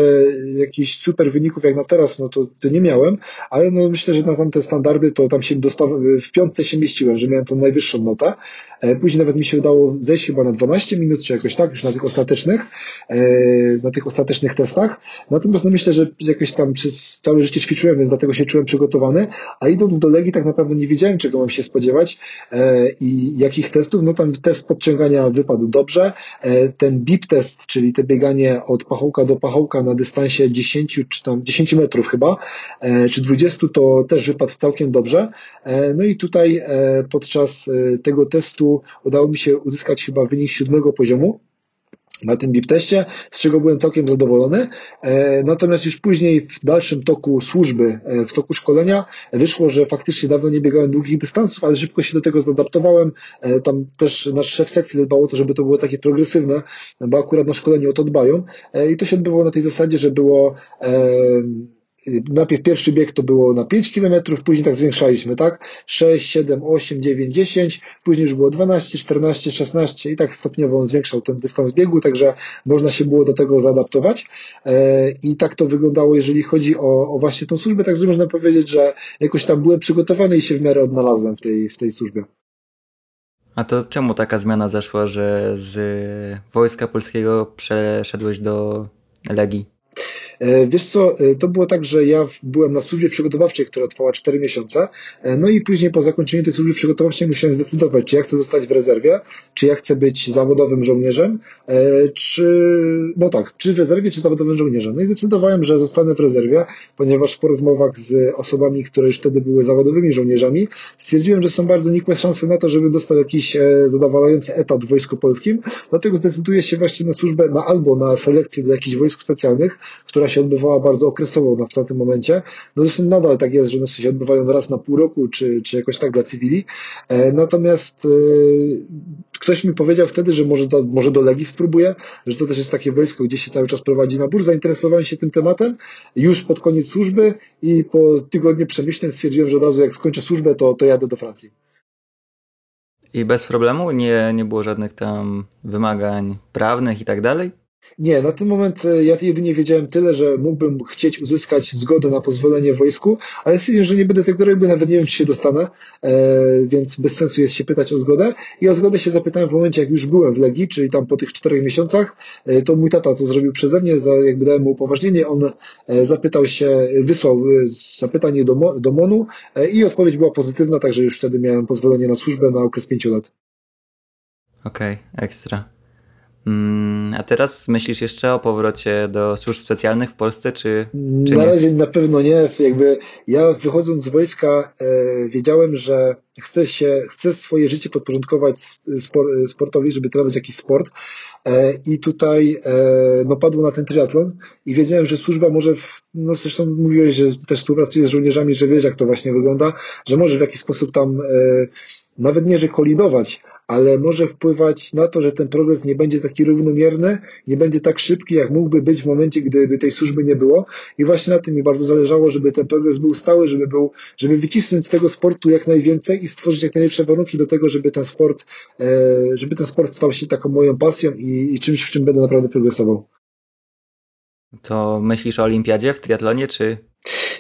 jakichś super wyników jak na teraz, no to, to nie miałem, ale no myślę, że na tamte standardy to tam się dostaw, w piątce się mieściłem, że miałem tą najwyższą notę. E, później nawet mi się udało zejść chyba na 12 minut, czy jakoś tak, już na tych ostatecznych, e, na tych ostatecznych testach. Natomiast no myślę, że jakoś tam przez całe życie ćwiczyłem, więc dlatego się czułem przygotowany, a idąc do Legii tak naprawdę nie wiedziałem, czego mam się spodziewać e, i jakich testów. No tam test podciągania wypadł dobrze. Ten BIP test, czyli te bieganie od pachołka do pachołka na dystansie 10 czy tam 10 metrów chyba, czy 20 to też wypadł całkiem dobrze. No i tutaj podczas tego testu udało mi się uzyskać chyba wynik siódmego poziomu na tym BIP teście, z czego byłem całkiem zadowolony. E, natomiast już później w dalszym toku służby, e, w toku szkolenia wyszło, że faktycznie dawno nie biegałem długich dystansów, ale szybko się do tego zadaptowałem. E, tam też nasz szef sekcji zadbał o to, żeby to było takie progresywne, bo akurat na szkoleniu o to dbają. I to się odbywało na tej zasadzie, że było najpierw pierwszy bieg to było na 5 km, później tak zwiększaliśmy, tak? 6, 7, 8, 9, 10, później już było 12, 14, 16 i tak stopniowo on zwiększał ten dystans biegu, także można się było do tego zaadaptować e, i tak to wyglądało, jeżeli chodzi o, o właśnie tą służbę, także można powiedzieć, że jakoś tam byłem przygotowany i się w miarę odnalazłem w tej, w tej służbie. A to czemu taka zmiana zaszła, że z Wojska Polskiego przeszedłeś do Legii? E, wiesz co, e, to było tak, że ja byłem na służbie przygotowawczej, która trwała 4 miesiące, e, no i później po zakończeniu tej służby przygotowawczej musiałem zdecydować, czy ja chcę zostać w rezerwie, czy ja chcę być zawodowym żołnierzem, czy, no tak, czy w rezerwie, czy zawodowym żołnierzem. No i zdecydowałem, że zostanę w rezerwie, ponieważ po rozmowach z osobami, które już wtedy były zawodowymi żołnierzami, stwierdziłem, że są bardzo nikłe szanse na to, żeby dostał jakiś zadowalający etat w Wojsku Polskim, dlatego zdecyduję się właśnie na służbę, na albo na selekcję do jakichś wojsk specjalnych, która która się odbywała bardzo okresowo na, w tamtym momencie. No zresztą nadal tak jest, że one się odbywają raz na pół roku, czy, czy jakoś tak dla cywili. E, natomiast e, ktoś mi powiedział wtedy, że może, może do Legii spróbuję, że to też jest takie wojsko, gdzie się cały czas prowadzi nabór. Zainteresowałem się tym tematem już pod koniec służby i po tygodniu przemyśleń stwierdziłem, że od razu jak skończę służbę, to, to jadę do Francji. I bez problemu? Nie, nie było żadnych tam wymagań prawnych i tak dalej? Nie, na ten moment e, ja jedynie wiedziałem tyle, że mógłbym chcieć uzyskać zgodę na pozwolenie w wojsku, ale stwierdziłem, że nie będę tego robił, nawet nie wiem, czy się dostanę, e, więc bez sensu jest się pytać o zgodę. I o zgodę się zapytałem w momencie, jak już byłem w Legii, czyli tam po tych czterech miesiącach, e, to mój tata to zrobił przeze mnie, jakby dałem mu upoważnienie, on zapytał się, wysłał zapytanie do, do MONU i odpowiedź była pozytywna, także już wtedy miałem pozwolenie na służbę na okres pięciu lat. Okej, okay, ekstra. Mm, a teraz myślisz jeszcze o powrocie do służb specjalnych w Polsce, czy, czy Na nie? razie na pewno nie. Jakby ja wychodząc z wojska e, wiedziałem, że chcę się, chcę swoje życie podporządkować spor, sportowi, żeby trenować jakiś sport. E, I tutaj e, no, padło na ten triatlon i wiedziałem, że służba może, w, no zresztą mówiłeś, że też współpracujesz z żołnierzami, że wiesz jak to właśnie wygląda, że może w jakiś sposób tam e, nawet nie, że kolidować, ale może wpływać na to, że ten progres nie będzie taki równomierny, nie będzie tak szybki, jak mógłby być w momencie, gdyby tej służby nie było. I właśnie na tym mi bardzo zależało, żeby ten progres był stały, żeby był, żeby wycisnąć z tego sportu jak najwięcej i stworzyć jak najlepsze warunki do tego, żeby ten sport, e, żeby ten sport stał się taką moją pasją i, i czymś, w czym będę naprawdę progresował. To myślisz o olimpiadzie w triatlonie, czy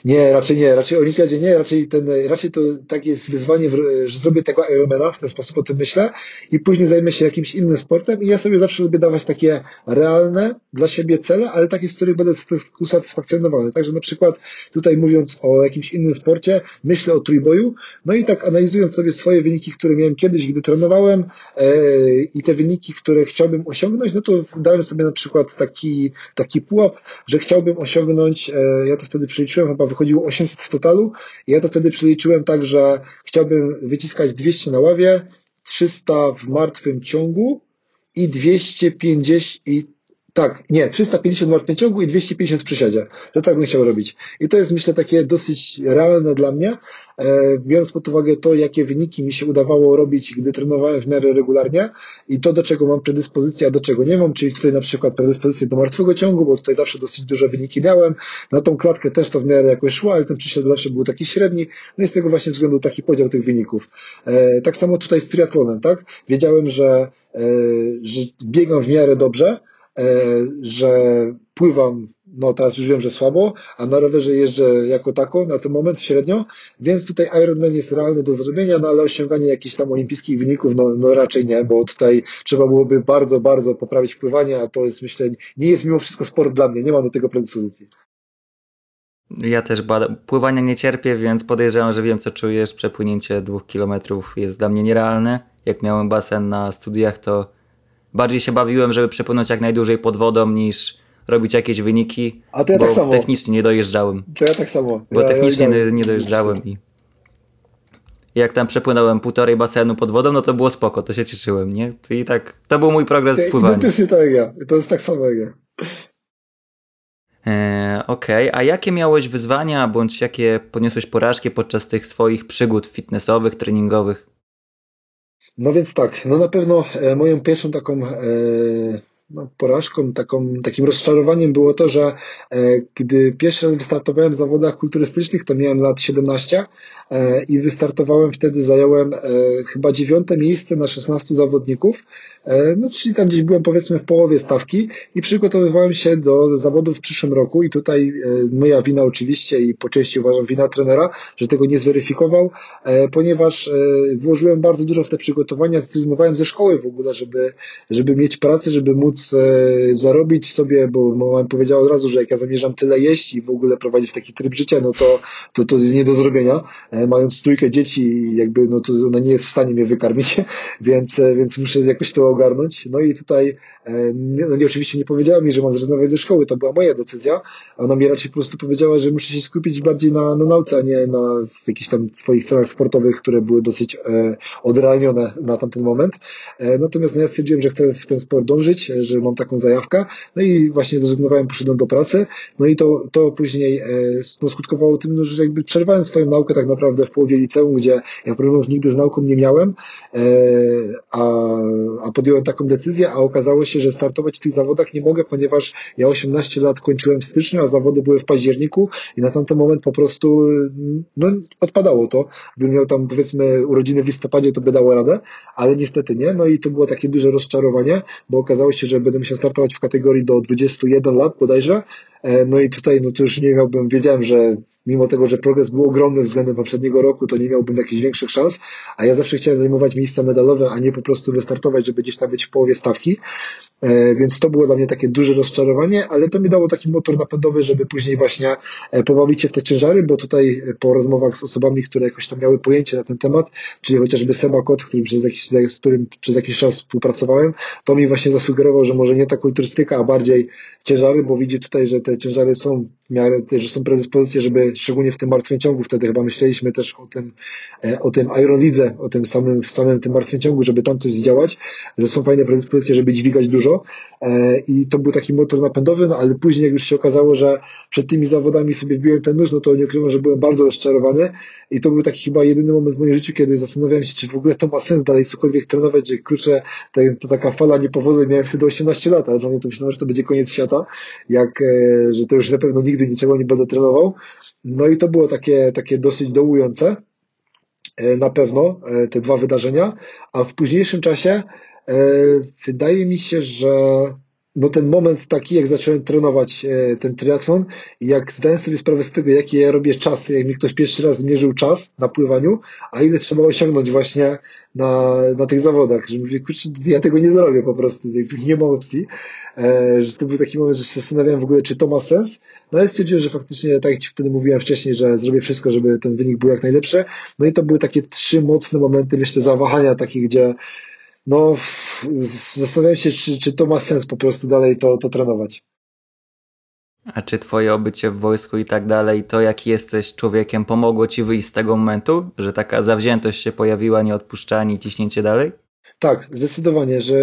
nie, raczej nie, raczej olimpiadzie nie, raczej ten, raczej to tak jest wyzwanie, że zrobię tego Ironmana, w ten sposób o tym myślę i później zajmę się jakimś innym sportem i ja sobie zawsze lubię dawać takie realne dla siebie cele, ale takie, z których będę usatysfakcjonowany. Także na przykład tutaj mówiąc o jakimś innym sporcie, myślę o trójboju, no i tak analizując sobie swoje wyniki, które miałem kiedyś, gdy trenowałem e, i te wyniki, które chciałbym osiągnąć, no to dałem sobie na przykład taki, taki pułap, że chciałbym osiągnąć, e, ja to wtedy przeliczyłem chyba w wychodziło 800 w totalu. Ja to wtedy przeliczyłem tak, że chciałbym wyciskać 200 na ławie, 300 w martwym ciągu i 250 i tak, nie, 350 w martwym ciągu i 250 w przysiadzie, że tak bym chciał robić. I to jest myślę takie dosyć realne dla mnie, e, biorąc pod uwagę to, jakie wyniki mi się udawało robić, gdy trenowałem w miarę regularnie i to, do czego mam predyspozycję, a do czego nie mam, czyli tutaj na przykład predyspozycję do martwego ciągu, bo tutaj zawsze dosyć duże wyniki miałem, na tą klatkę też to w miarę jakoś szło, ale ten przysiad zawsze był taki średni, no i z tego właśnie względu taki podział tych wyników. E, tak samo tutaj z triatlonem, tak? Wiedziałem, że, e, że biegam w miarę dobrze, że pływam, no teraz już wiem, że słabo, a na rowerze jeżdżę jako tako na ten moment średnio, więc tutaj Ironman jest realny do zrobienia, no ale osiąganie jakichś tam olimpijskich wyników, no, no raczej nie, bo tutaj trzeba byłoby bardzo, bardzo poprawić pływanie, a to jest myślę, nie jest mimo wszystko sport dla mnie, nie mam do tego predyspozycji. Ja też pływania nie cierpię, więc podejrzewam, że wiem co czujesz. Przepłynięcie dwóch kilometrów jest dla mnie nierealne. Jak miałem basen na studiach, to bardziej się bawiłem, żeby przepłynąć jak najdłużej pod wodą niż robić jakieś wyniki. A to ja bo tak samo. technicznie nie dojeżdżałem. To ja tak samo. Bo ja, technicznie ja, ja, nie dojeżdżałem i jak tam przepłynąłem półtorej basenu pod wodą, no to było spoko, to się cieszyłem, nie? I tak, to był mój progres w pływaniu. Identycznie tak ja, to jest tak samo jak ja. E, Okej, okay. a jakie miałeś wyzwania, bądź jakie poniosłeś porażki podczas tych swoich przygód fitnessowych, treningowych? No więc tak, no na pewno e, moją pierwszą taką e, no, porażką, taką, takim rozczarowaniem było to, że e, gdy pierwszy raz wystartowałem w zawodach kulturystycznych, to miałem lat 17 e, i wystartowałem wtedy, zająłem e, chyba dziewiąte miejsce na 16 zawodników, e, no czyli tam gdzieś byłem powiedzmy w połowie stawki i przygotowywałem się do zawodów w przyszłym roku i tutaj e, moja wina oczywiście i po części uważam wina trenera, że tego nie zweryfikował, e, ponieważ włożyłem bardzo dużo w te przygotowania, zrezygnowałem ze szkoły w ogóle, żeby, żeby mieć pracę, żeby móc móc e, zarobić sobie, bo mama powiedziała od razu, że jak ja zamierzam tyle jeść i w ogóle prowadzić taki tryb życia, no to, to, to jest nie do zrobienia. E, mając trójkę dzieci, jakby, no to ona nie jest w stanie mnie wykarmić, więc, e, więc muszę jakoś to ogarnąć. No i tutaj, no nie, oczywiście nie powiedziała mi, że mam zrezygnować ze szkoły, to była moja decyzja. Ona mi raczej po prostu powiedziała, że muszę się skupić bardziej na, na nauce, a nie na jakichś tam swoich celach sportowych, które były dosyć odrealnione na tamten moment. Natomiast no ja stwierdziłem, że chcę w ten sport dążyć, że mam taką zajawkę. No i właśnie zrezygnowałem, poszedłem do pracy. No i to, to później no, skutkowało tym, no, że jakby przerwałem swoją naukę tak naprawdę w połowie liceum, gdzie ja problemów nigdy z nauką nie miałem, a, a podjąłem taką decyzję, a okazało się, że startować w tych zawodach nie mogę, ponieważ ja 18 lat kończyłem w styczniu, a zawody były w październiku i na tamten moment po prostu no, odpadało to. Gdybym miał tam powiedzmy urodziny w listopadzie, to by dało radę, ale niestety nie. No i to było takie duże rozczarowanie, bo okazało się, że będę musiał startować w kategorii do 21 lat bodajże. E, no i tutaj no to już nie miałbym, wiedziałem, że mimo tego, że progres był ogromny względem poprzedniego roku, to nie miałbym jakichś większych szans, a ja zawsze chciałem zajmować miejsca medalowe, a nie po prostu wystartować, żeby gdzieś tam być w połowie stawki. E, więc to było dla mnie takie duże rozczarowanie, ale to mi dało taki motor napędowy, żeby później właśnie e, pobawić się w te ciężary, bo tutaj e, po rozmowach z osobami, które jakoś tam miały pojęcie na ten temat, czyli chociażby Seba Kot, który przez jakiś, z którym przez jakiś czas współpracowałem, to mi właśnie zasugerował, że może nie ta kulturystyka, a bardziej ciężary, bo widzi tutaj, że te ciężary są w miarę, że są predyspozycje, żeby szczególnie w tym martwym ciągu, wtedy chyba myśleliśmy też o tym, o tym Iron Lidze, o tym samym, w samym tym martwym ciągu, żeby tam coś zdziałać, że są fajne predyspozycje, żeby dźwigać dużo, E, i to był taki motor napędowy, no ale później jak już się okazało, że przed tymi zawodami sobie wbiłem ten nóż, no to nie ukrywam, że byłem bardzo rozczarowany i to był taki chyba jedyny moment w moim życiu, kiedy zastanawiałem się, czy w ogóle to ma sens dalej cokolwiek trenować, że kurczę, to taka fala niepowodzeń, miałem wtedy 18 lat, ale dla mnie to myślałem, że to będzie koniec świata, jak, e, że to już na pewno nigdy niczego nie będę trenował. No i to było takie, takie dosyć dołujące, e, na pewno, te dwa wydarzenia, a w późniejszym czasie wydaje mi się, że no ten moment taki, jak zacząłem trenować e, ten triatlon jak zdałem sobie sprawę z tego, jakie ja robię czasy, jak mi ktoś pierwszy raz zmierzył czas na pływaniu, a ile trzeba osiągnąć właśnie na, na tych zawodach, że mówię, kurczę, ja tego nie zrobię po prostu, nie ma opcji, e, że to był taki moment, że się zastanawiałem w ogóle, czy to ma sens, no ale stwierdziłem, że faktycznie, tak jak Ci wtedy mówiłem wcześniej, że zrobię wszystko, żeby ten wynik był jak najlepszy, no i to były takie trzy mocne momenty, myślę, zawahania takich, gdzie no zastanawiam się, czy, czy to ma sens po prostu dalej to, to trenować. A czy twoje obycie w wojsku i tak dalej, to jaki jesteś człowiekiem, pomogło ci wyjść z tego momentu, że taka zawziętość się pojawiła, nieodpuszczanie i ciśnięcie dalej? Tak, zdecydowanie, że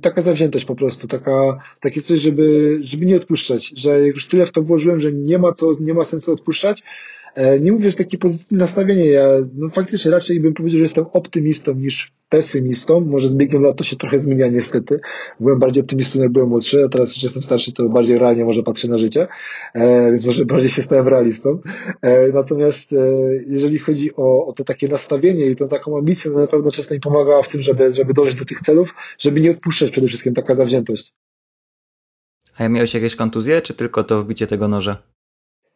taka zawziętość po prostu, taka, takie coś, żeby, żeby nie odpuszczać, że już tyle w to włożyłem, że nie ma co, nie ma sensu odpuszczać, nie mówię, że takie pozytywne nastawienie. Ja no, faktycznie raczej bym powiedział, że jestem optymistą niż pesymistą. Może z biegiem lat to się trochę zmienia niestety. Byłem bardziej optymistą, jak byłem młodszy, a teraz już jestem starszy, to bardziej realnie może patrzę na życie, e, więc może bardziej się stałem realistą. E, natomiast e, jeżeli chodzi o, o to takie nastawienie i tą taką ambicję, to na pewno często mi pomagała w tym, żeby, żeby dążyć do tych celów, żeby nie odpuszczać przede wszystkim taka zawziętość. A ja miałeś jakieś kontuzje, czy tylko to wbicie tego noża?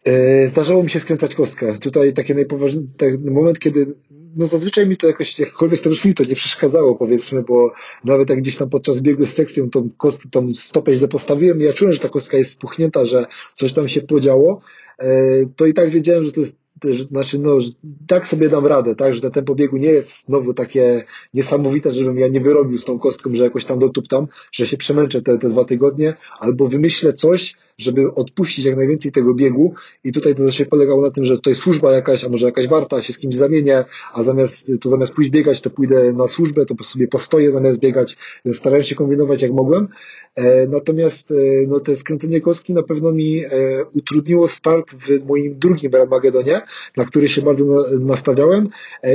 E, zdarzało mi się skręcać kostkę. Tutaj taki najpoważniejszy moment, kiedy no zazwyczaj mi to jakoś, jakkolwiek to już mi to nie przeszkadzało, powiedzmy, bo nawet jak gdzieś tam podczas biegu z sekcją tą kostkę, tą stopę źle postawiłem, ja czułem, że ta kostka jest spuchnięta, że coś tam się podziało, e, to i tak wiedziałem, że to jest znaczy, no, tak sobie dam radę, tak, że ten tempo biegu nie jest znowu takie niesamowite, żebym ja nie wyrobił z tą kostką, że jakoś tam dotuptam, że się przemęczę te, te dwa tygodnie, albo wymyślę coś, żeby odpuścić jak najwięcej tego biegu. I tutaj to się polegało na tym, że to jest służba jakaś, a może jakaś warta, się z kimś zamienię, a zamiast, to zamiast pójść biegać, to pójdę na służbę, to sobie postoję zamiast biegać, starałem się kombinować jak mogłem, e, natomiast e, no, te skręcenie kostki na pewno mi e, utrudniło start w moim drugim Armagedonie, na który się bardzo nastawiałem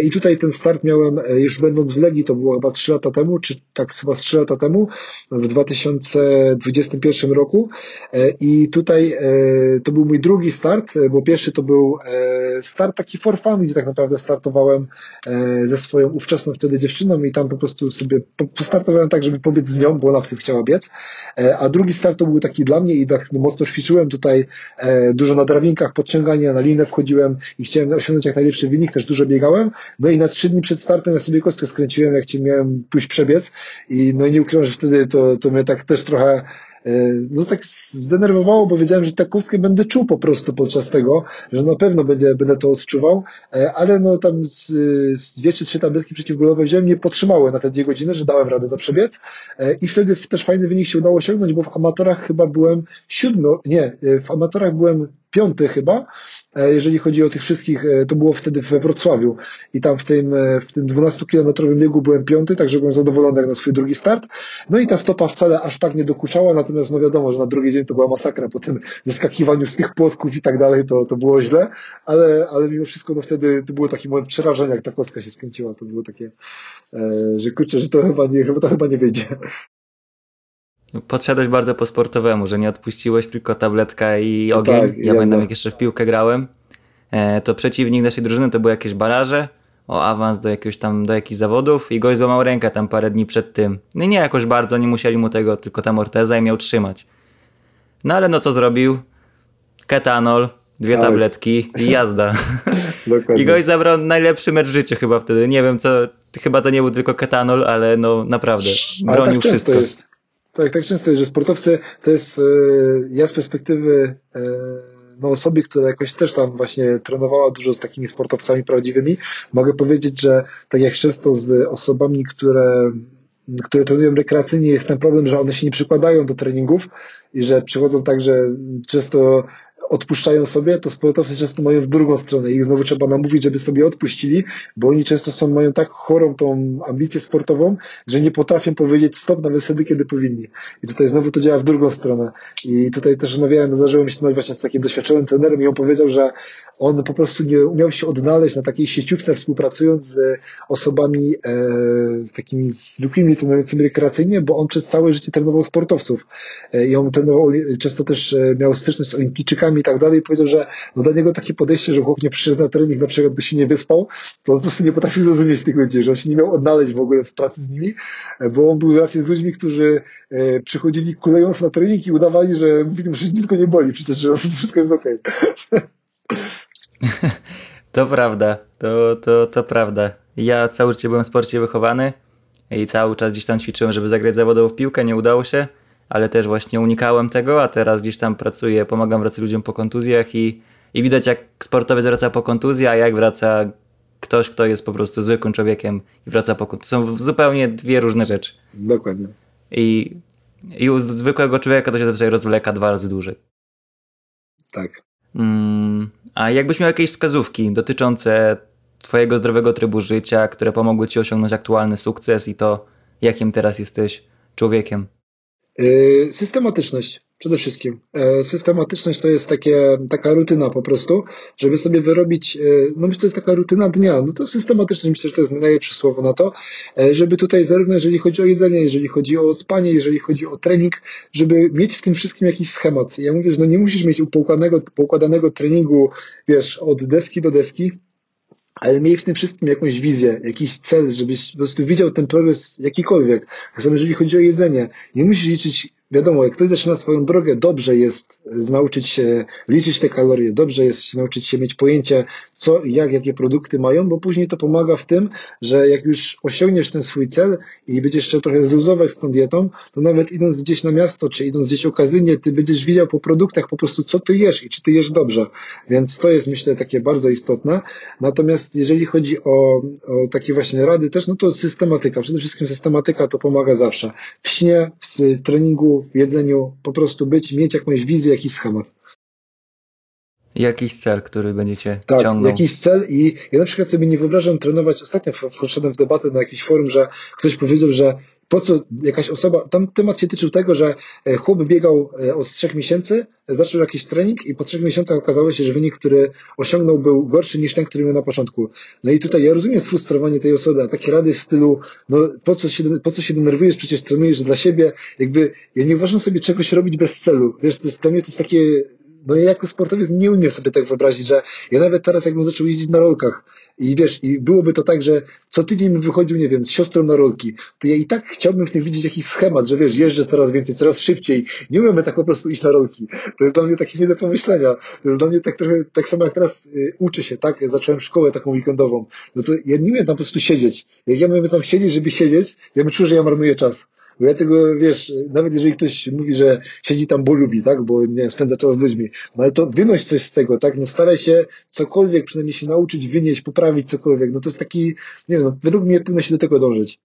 i tutaj ten start miałem już będąc w Legii, to było chyba 3 lata temu, czy tak chyba 3 lata temu, w 2021 roku i i tutaj e, to był mój drugi start, e, bo pierwszy to był e, start taki for fun, gdzie tak naprawdę startowałem ze swoją ówczesną wtedy dziewczyną i tam po prostu sobie postartowałem tak, żeby pobiec z nią, bo ona w tym chciała biec. A drugi start to był taki dla mnie i tak mocno ćwiczyłem tutaj dużo na drabinkach, podciągania, na linę wchodziłem i chciałem osiągnąć jak najlepszy wynik, też dużo biegałem. No i na trzy dni przed startem ja sobie kostkę skręciłem, jak ci miałem pójść przebiec. I no i nie ukrywam, że wtedy to, to mnie tak też trochę E, no tak zdenerwowało, bo wiedziałem, że tę kostkę będę czuł po prostu podczas tego, że na pewno będę, będę to odczuwał, e, ale no tam z, z dwie czy trzy tabletki przeciwbólowe wziąłem, nie potrzymały na te dwie godziny, że dałem radę do przebiec. E, i wtedy też fajny wynik się udało osiągnąć, bo w amatorach chyba byłem siódmy, nie, w amatorach byłem piąty chyba, e, jeżeli chodzi o tych wszystkich, e, to było wtedy we Wrocławiu i tam w tym, e, w tym 12-kilometrowym biegu byłem piąty, także byłem zadowolony jak na swój drugi start. No i ta stopa wcale aż tak nie dokuczała, natomiast no wiadomo, że na drugi dzień to była masakra po tym zeskakiwaniu z tych płotków i tak dalej, to, to było źle, ale, ale mimo wszystko no wtedy to było taki moment przerażenia, jak ta kostka się skręciła, to było takie, że kurczę, że to chyba nie, chyba to chyba nie wyjdzie. Podszedłeś bardzo po sportowemu, że nie odpuściłeś tylko tabletka i ogień. Tak, ja pamiętam, jak jeszcze w piłkę grałem, e, to przeciwnik naszej drużyny to były jakieś baraże o awans do jakiegoś tam, do jakichś zawodów i goś złamał rękę tam parę dni przed tym. No nie jakoś bardzo, nie musieli mu tego, tylko tam orteza i miał trzymać. No ale no co zrobił? Ketanol, dwie tak. tabletki i jazda. I goś zabrał najlepszy mecz w życiu chyba wtedy. Nie wiem co, chyba to nie był tylko ketanol, ale no naprawdę bronił ale tak wszystko. Jest. Tak, tak często jest, że sportowcy to jest, e, ja z perspektywy e, no, osoby, która jakoś też tam właśnie trenowała dużo z takimi sportowcami prawdziwymi, mogę powiedzieć, że tak jak często z osobami, które które trenują rekreacyjnie, jest ten problem, że one się nie przykładają do treningów i że przychodzą tak, że często odpuszczają sobie, to sportowcy często mają w drugą stronę. Ich znowu trzeba namówić, żeby sobie odpuścili, bo oni często są, mają tak chorą tą ambicję sportową, że nie potrafią powiedzieć stop nawet wtedy, kiedy powinni. I tutaj znowu to działa w drugą stronę. I tutaj też rozmawiałem, zdarzyło mi się właśnie z takim doświadczonym trenerem i on powiedział, że on po prostu nie umiał się odnaleźć na takiej sieciówce współpracując z osobami e, takimi zwykłymi trenującymi rekreacyjnie, bo on przez całe życie trenował sportowców e, i on trenował, często też e, miał styczność z olimpijczykami i tak dalej i powiedział, że no dla niego takie podejście, że chłop nie przyszedł na trening na przykład by się nie wyspał, to on po prostu nie potrafił zrozumieć tych ludzi, że on się nie miał odnaleźć w ogóle w pracy z nimi, e, bo on był raczej z ludźmi, którzy e, przychodzili kulejąc na trening i udawali, że mówili, że nic go nie boli, przecież że wszystko jest okej. Okay. To prawda, to, to, to prawda. Ja cały życie byłem w sporcie wychowany i cały czas gdzieś tam ćwiczyłem, żeby zagrać zawodowo w piłkę, nie udało się, ale też właśnie unikałem tego, a teraz gdzieś tam pracuję, pomagam wracać ludziom po kontuzjach i, i widać jak sportowiec wraca po kontuzji, a jak wraca ktoś, kto jest po prostu zwykłym człowiekiem i wraca po kontuzji. Są zupełnie dwie różne rzeczy. Dokładnie. I, i u zwykłego człowieka to się zazwyczaj rozwleka dwa razy dłużej. Tak. Mm, a jakbyś miał jakieś wskazówki dotyczące Twojego zdrowego trybu życia, które pomogły Ci osiągnąć aktualny sukces i to, jakim teraz jesteś człowiekiem? Yy, systematyczność przede wszystkim. Yy, systematyczność to jest takie, taka rutyna po prostu, żeby sobie wyrobić, yy, no myślę, to jest taka rutyna dnia, no to systematyczność myślę, że to jest najlepsze słowo na to, żeby tutaj zarówno jeżeli chodzi o jedzenie, jeżeli chodzi o spanie, jeżeli chodzi o trening, żeby mieć w tym wszystkim jakiś schemat. Ja mówię, że no nie musisz mieć poukładanego, poukładanego treningu, wiesz, od deski do deski, ale miej w tym wszystkim jakąś wizję, jakiś cel, żebyś po prostu widział ten progres jakikolwiek. Tak samo jeżeli chodzi o jedzenie. Nie musisz liczyć wiadomo, jak ktoś zaczyna swoją drogę, dobrze jest nauczyć się liczyć te kalorie, dobrze jest nauczyć się mieć pojęcie, co i jak, jakie produkty mają, bo później to pomaga w tym, że jak już osiągniesz ten swój cel i będziesz jeszcze trochę zluzować z tą dietą, to nawet idąc gdzieś na miasto, czy idąc gdzieś okazyjnie, ty będziesz widział po produktach po prostu, co ty jesz i czy ty jesz dobrze. Więc to jest, myślę, takie bardzo istotne. Natomiast jeżeli chodzi o, o takie właśnie rady też, no to systematyka. Przede wszystkim systematyka to pomaga zawsze. W śnie, w treningu, w jedzeniu, po prostu być, mieć jakąś wizję, jakiś schemat. Jakiś cel, który będziecie tak, ciągnął. jakiś cel i ja na przykład sobie nie wyobrażam trenować, ostatnio wszedłem w debatę na jakiś forum, że ktoś powiedział, że po co jakaś osoba, tam temat się tyczył tego, że e, chłop biegał e, od trzech miesięcy, zaczął jakiś trening i po trzech miesiącach okazało się, że wynik, który osiągnął był gorszy niż ten, który miał na początku. No i tutaj ja rozumiem sfrustrowanie tej osoby, a takie rady w stylu, no po co się, po co się denerwujesz, przecież trenujesz dla siebie, jakby ja nie uważam sobie czegoś robić bez celu. Wiesz, to jest, dla mnie to jest takie no ja jako sportowiec nie umiem sobie tak wyobrazić, że ja nawet teraz jakbym zaczął jeździć na rolkach i wiesz, i byłoby to tak, że co tydzień bym wychodził, nie wiem, z siostrą na rolki, to ja i tak chciałbym w tym widzieć jakiś schemat, że wiesz, jeżdżę coraz więcej, coraz szybciej. Nie umiemy tak po prostu iść na rolki. To jest dla mnie takie nie do pomyślenia. To jest dla mnie tak trochę, tak samo jak teraz y, uczę się, tak? Ja zacząłem szkołę taką weekendową. No to ja nie umiem tam po prostu siedzieć. Jak ja miałem tam siedzieć, żeby siedzieć, ja bym czuł, że ja marnuję czas. Bo ja tego, wiesz, nawet jeżeli ktoś mówi, że siedzi tam, bo lubi, tak, bo nie spędza czas z ludźmi, no ale to wynoś coś z tego, tak, no staraj się cokolwiek przynajmniej się nauczyć, wynieść, poprawić cokolwiek, no to jest taki, nie wiem, no, według mnie powinno się do tego dążyć.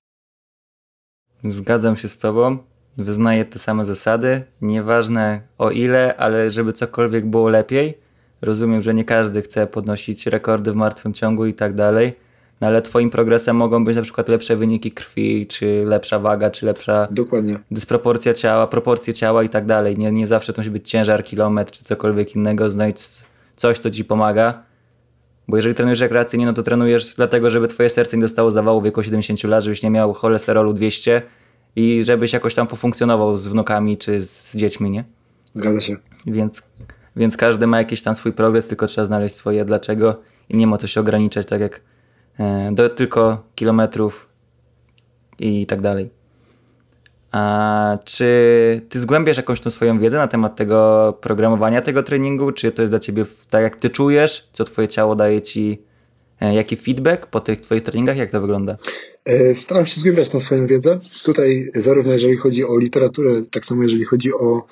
Zgadzam się z tobą, wyznaję te same zasady, nieważne o ile, ale żeby cokolwiek było lepiej, rozumiem, że nie każdy chce podnosić rekordy w martwym ciągu i tak dalej, no ale twoim progresem mogą być na przykład lepsze wyniki krwi, czy lepsza waga, czy lepsza Dokładnie. dysproporcja ciała, proporcje ciała i tak dalej. Nie, nie zawsze to musi być ciężar, kilometr, czy cokolwiek innego, znajdź coś, co ci pomaga. Bo jeżeli trenujesz rekreacyjnie, no to trenujesz dlatego, żeby twoje serce nie dostało zawału w wieku 70 lat, żebyś nie miał cholesterolu 200 i żebyś jakoś tam pofunkcjonował z wnukami czy z dziećmi, nie? Zgadza się. Więc, więc każdy ma jakiś tam swój progres, tylko trzeba znaleźć swoje dlaczego i nie ma to się ograniczać tak jak do tylko kilometrów i tak dalej. A czy ty zgłębiasz jakąś tą swoją wiedzę na temat tego programowania tego treningu? Czy to jest dla ciebie tak, jak ty czujesz, co twoje ciało daje ci, e, jaki feedback po tych twoich treningach? Jak to wygląda? E, staram się zgłębiać tą swoją wiedzę. Tutaj zarówno jeżeli chodzi o literaturę, tak samo jeżeli chodzi o,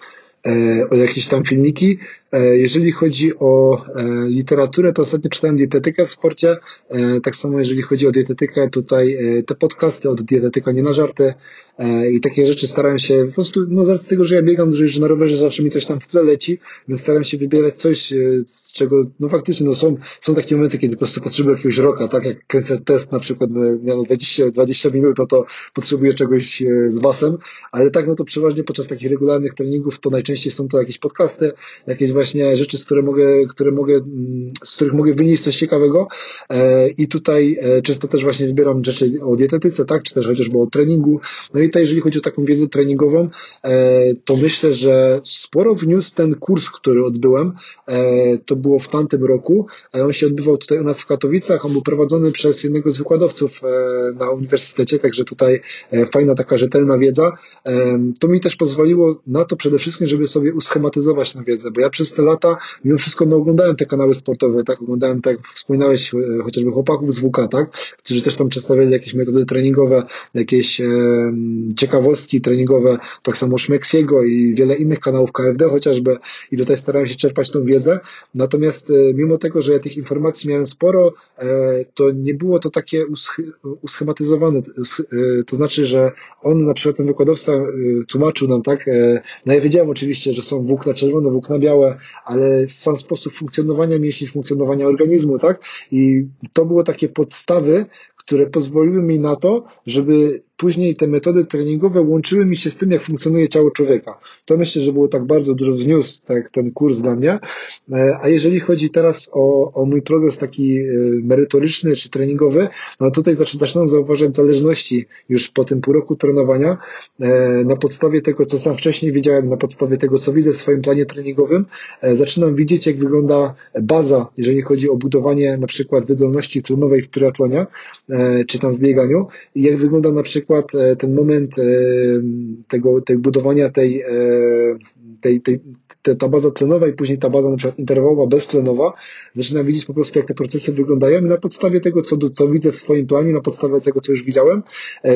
e, o jakieś tam filmiki, E, jeżeli chodzi o e, literaturę, to ostatnio czytałem dietetykę w sporcie. E, tak samo jeżeli chodzi o dietetykę, tutaj te podcasty od dietetyka nie na żarty. I takie rzeczy starałem się, po prostu, no z tego, że ja biegam dużo że na rowerze, zawsze mi coś tam w tle leci, więc staram się wybierać coś, z czego, no faktycznie, no są, są takie momenty, kiedy po prostu potrzebuję jakiegoś roka, tak? Jak kręcę test na przykład na 20, 20 minut, no to potrzebuję czegoś z wasem, ale tak, no to przeważnie podczas takich regularnych treningów to najczęściej są to jakieś podcasty, jakieś właśnie właśnie rzeczy, z, które mogę, które mogę, mm, z których mogę wynieść coś ciekawego e, i tutaj e, często też właśnie wybieram rzeczy o dietetyce, tak, czy też chociażby o treningu. No i tutaj, jeżeli chodzi o taką wiedzę treningową, e, to myślę, że sporo wniósł ten kurs, który odbyłem. To było w tamtym roku. On się odbywał tutaj u nas w Katowicach. On był prowadzony przez jednego z wykładowców na uniwersytecie, także tutaj fajna taka rzetelna wiedza. To mi też pozwoliło na to przede wszystkim, żeby sobie uschematyzować tę wiedzę, bo ja przez te lata, mimo wszystko no, oglądałem te kanały sportowe, tak, oglądałem, tak jak wspominałeś, e, chociażby chłopaków z WK, tak, którzy też tam przedstawiali jakieś metody treningowe, jakieś e, ciekawostki treningowe, tak samo Szmeksiego i wiele innych kanałów KFD chociażby i tutaj starałem się czerpać tą wiedzę, natomiast e, mimo tego, że ja tych informacji miałem sporo, e, to nie było to takie usch uschematyzowane, e, to znaczy, że on na przykład ten wykładowca e, tłumaczył nam, tak, no ja wiedziałem oczywiście, że są włókna czerwone, włókna białe, ale sam sposób funkcjonowania mięśni, funkcjonowania organizmu, tak? I to było takie podstawy, które pozwoliły mi na to, żeby później te metody treningowe łączyły mi się z tym, jak funkcjonuje ciało człowieka. To myślę, że było tak bardzo dużo wzniósł tak, ten kurs dla mnie. E, a jeżeli chodzi teraz o, o mój progres taki e, merytoryczny czy treningowy, no tutaj zaczynam zauważać zależności już po tym pół roku trenowania e, na podstawie tego, co sam wcześniej widziałem, na podstawie tego, co widzę w swoim planie treningowym, zaczynam widzieć, jak wygląda baza, jeżeli chodzi o budowanie na przykład wydolności tlenowej w triatlonie, czy tam w bieganiu jak wygląda na przykład przykład e, ten moment e, tego, tego budowania tej, e, tej, tej, ta baza tlenowa i później ta baza na przykład interwałowa, beztlenowa, zaczynam widzieć po prostu, jak te procesy wyglądają i na podstawie tego, co, co widzę w swoim planie, na podstawie tego, co już widziałem,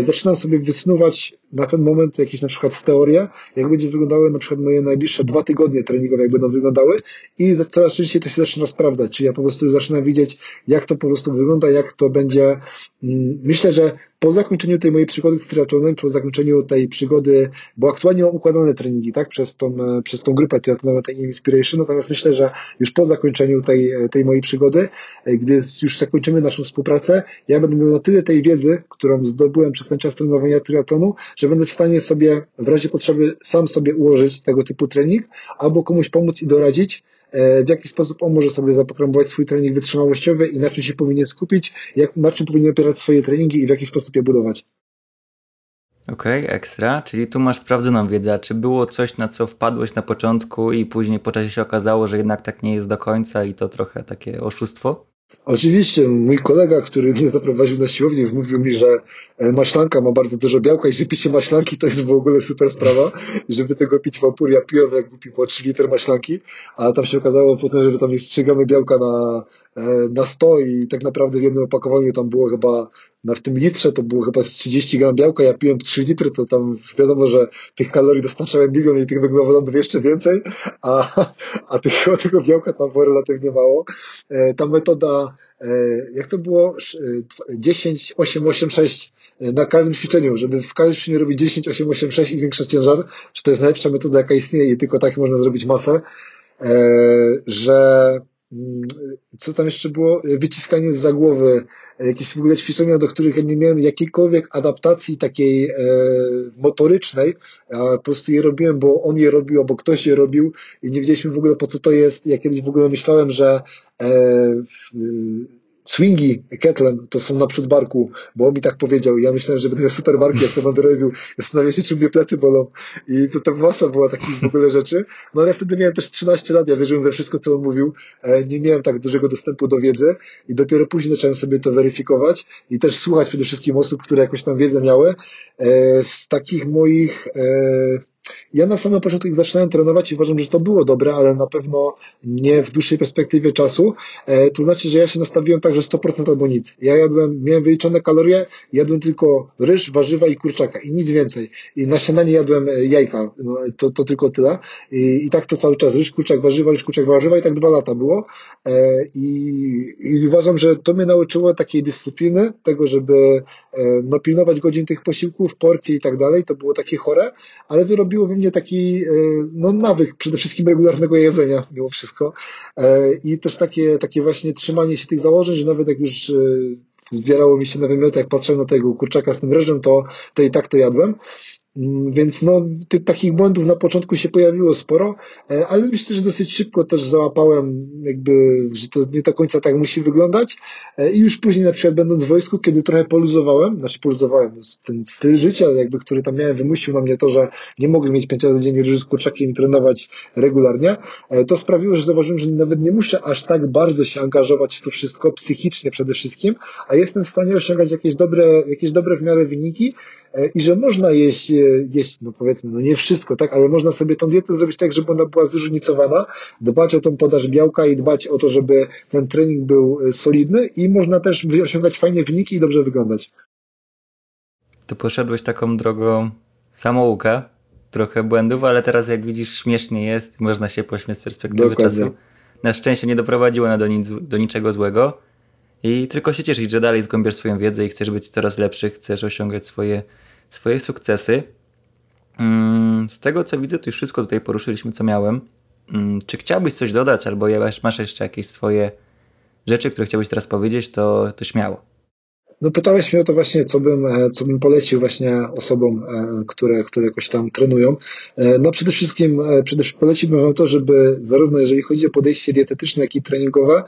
zaczynam sobie wysnuwać na ten moment jakieś na przykład teorie, jak będzie wyglądały na przykład moje najbliższe dwa tygodnie treningowe, jak będą wyglądały i coraz częściej to się zaczyna sprawdzać, czyli ja po prostu zaczynam widzieć, jak to po prostu wygląda, jak to będzie, mm, myślę, że po zakończeniu tej mojej przygody z triatlonem, po zakończeniu tej przygody, bo aktualnie mam układane treningi, tak, przez tą, e, przez tą grupę triatlonową, tej Inspiration, natomiast myślę, że już po zakończeniu tej, e, tej mojej przygody, e, gdy już zakończymy naszą współpracę, ja będę miał na tyle tej wiedzy, którą zdobyłem przez ten czas trenowania triatlonu, że będę w stanie sobie w razie potrzeby sam sobie ułożyć tego typu trening, albo komuś pomóc i doradzić, w jaki sposób on może sobie zaprogramować swój trening wytrzymałościowy i na czym się powinien skupić, jak, na czym powinien opierać swoje treningi i w jaki sposób je budować. Okej, okay, ekstra. Czyli tu masz sprawdzoną wiedzę. Czy było coś, na co wpadłeś na początku i później po czasie się okazało, że jednak tak nie jest do końca i to trochę takie oszustwo? Oczywiście, mój kolega, który mnie zaprowadził na siłownię, mówił mi, że e, maślanka ma bardzo dużo białka i że picie maślanki to jest w ogóle super sprawa. Żeby tego pić w opór, ja piłem jakby pił po 3 litry maślanki, a tam się okazało potem, że tam jest 3 gramy białka na, na 100 i tak naprawdę w jednym opakowaniu tam było chyba na w tym litrze to było chyba z 30 gram białka, ja piłem 3 litry, to tam wiadomo, że tych kalorii dostarczałem milion i tych węglowodanów jeszcze więcej, a, a tego, tego białka tam było relatywnie mało. E, ta metoda, e, jak to było? 10, 8, 8, 6 na każdym ćwiczeniu, żeby w każdym ćwiczeniu robić 10, 8, 8, 6 i zwiększać ciężar, że to jest najlepsza metoda, jaka istnieje i tylko tak można zrobić masę, e, że co tam jeszcze było? Wyciskanie z głowy, jakieś w ogóle ćwiczenia, do których ja nie miałem jakiejkolwiek adaptacji takiej e, motorycznej, a po prostu je robiłem, bo on je robił, albo ktoś je robił i nie wiedzieliśmy w ogóle po co to jest. Ja kiedyś w ogóle myślałem, że e, swingi ketlem to są naprzód barku, bo on mi tak powiedział ja myślałem, że będę miał super barki, jak to będę robił. Zastanawiam się, czy mnie plecy bolą. I to ta masa była takich w ogóle rzeczy. No ale wtedy miałem też 13 lat, ja wierzyłem we wszystko, co on mówił. E, nie miałem tak dużego dostępu do wiedzy i dopiero później zacząłem sobie to weryfikować i też słuchać przede wszystkim osób, które jakąś tam wiedzę miały. E, z takich moich e, ja na samym początku zaczynałem trenować i uważam, że to było dobre, ale na pewno nie w dłuższej perspektywie czasu. E, to znaczy, że ja się nastawiłem tak, że 100% albo nic. Ja jadłem, miałem wyliczone kalorie, jadłem tylko ryż, warzywa i kurczaka i nic więcej. I na śniadanie jadłem e, jajka, no, to, to tylko tyle. I, I tak to cały czas, ryż, kurczak, warzywa, ryż, kurczak, warzywa i tak dwa lata było. E, I, i uważam, że to mnie nauczyło takiej dyscypliny, tego, żeby no, pilnować godzin tych posiłków, porcji i tak dalej. To było takie chore, ale wyrobiło we mnie taki e, no, nawyk przede wszystkim regularnego jedzenia mimo wszystko e, i też takie, takie właśnie trzymanie się tych założeń, że nawet jak już e, zbierało mi się na wymioty, jak patrzyłem na tego kurczaka z tym ryżem, to, to i tak to jadłem. Mm, więc no, tych takich błędów na początku się pojawiło sporo, e, ale myślę, że dosyć szybko też załapałem, jakby, że to nie do końca tak musi wyglądać. E, I już później, na przykład będąc w wojsku, kiedy trochę poluzowałem, znaczy poluzowałem, no, ten styl życia, jakby, który tam miałem, wymusił na mnie to, że nie mogłem mieć pięć razy dziennie ryżu z kurczakiem i trenować regularnie, e, to sprawiło, że zauważyłem, że nawet nie muszę aż tak bardzo się angażować w to wszystko, psychicznie przede wszystkim, a jestem w stanie osiągać jakieś dobre, jakieś dobre w miarę wyniki, i że można jeść, e, jeść, no powiedzmy, no nie wszystko, tak, ale można sobie tą dietę zrobić tak, żeby ona była zróżnicowana, dbać o tą podaż białka i dbać o to, żeby ten trening był e, solidny i można też osiągać fajne wyniki i dobrze wyglądać. Tu poszedłeś taką drogą samouka, trochę błędów, ale teraz jak widzisz śmiesznie jest, można się pośmiać z perspektywy Dokładnie. czasu. Na szczęście nie doprowadziło na do, nic, do niczego złego i tylko się cieszyć, że dalej zgłębiasz swoją wiedzę i chcesz być coraz lepszy, chcesz osiągać swoje swoje sukcesy. Mm, z tego co widzę, to już wszystko tutaj poruszyliśmy, co miałem. Mm, czy chciałbyś coś dodać, albo masz jeszcze jakieś swoje rzeczy, które chciałbyś teraz powiedzieć, to, to śmiało. No pytałeś mnie o to właśnie, co bym, e, co bym polecił właśnie osobom, e, które, które jakoś tam trenują. E, no przede wszystkim, przede wszystkim poleciłbym wam to, żeby zarówno jeżeli chodzi o podejście dietetyczne, jak i treningowe,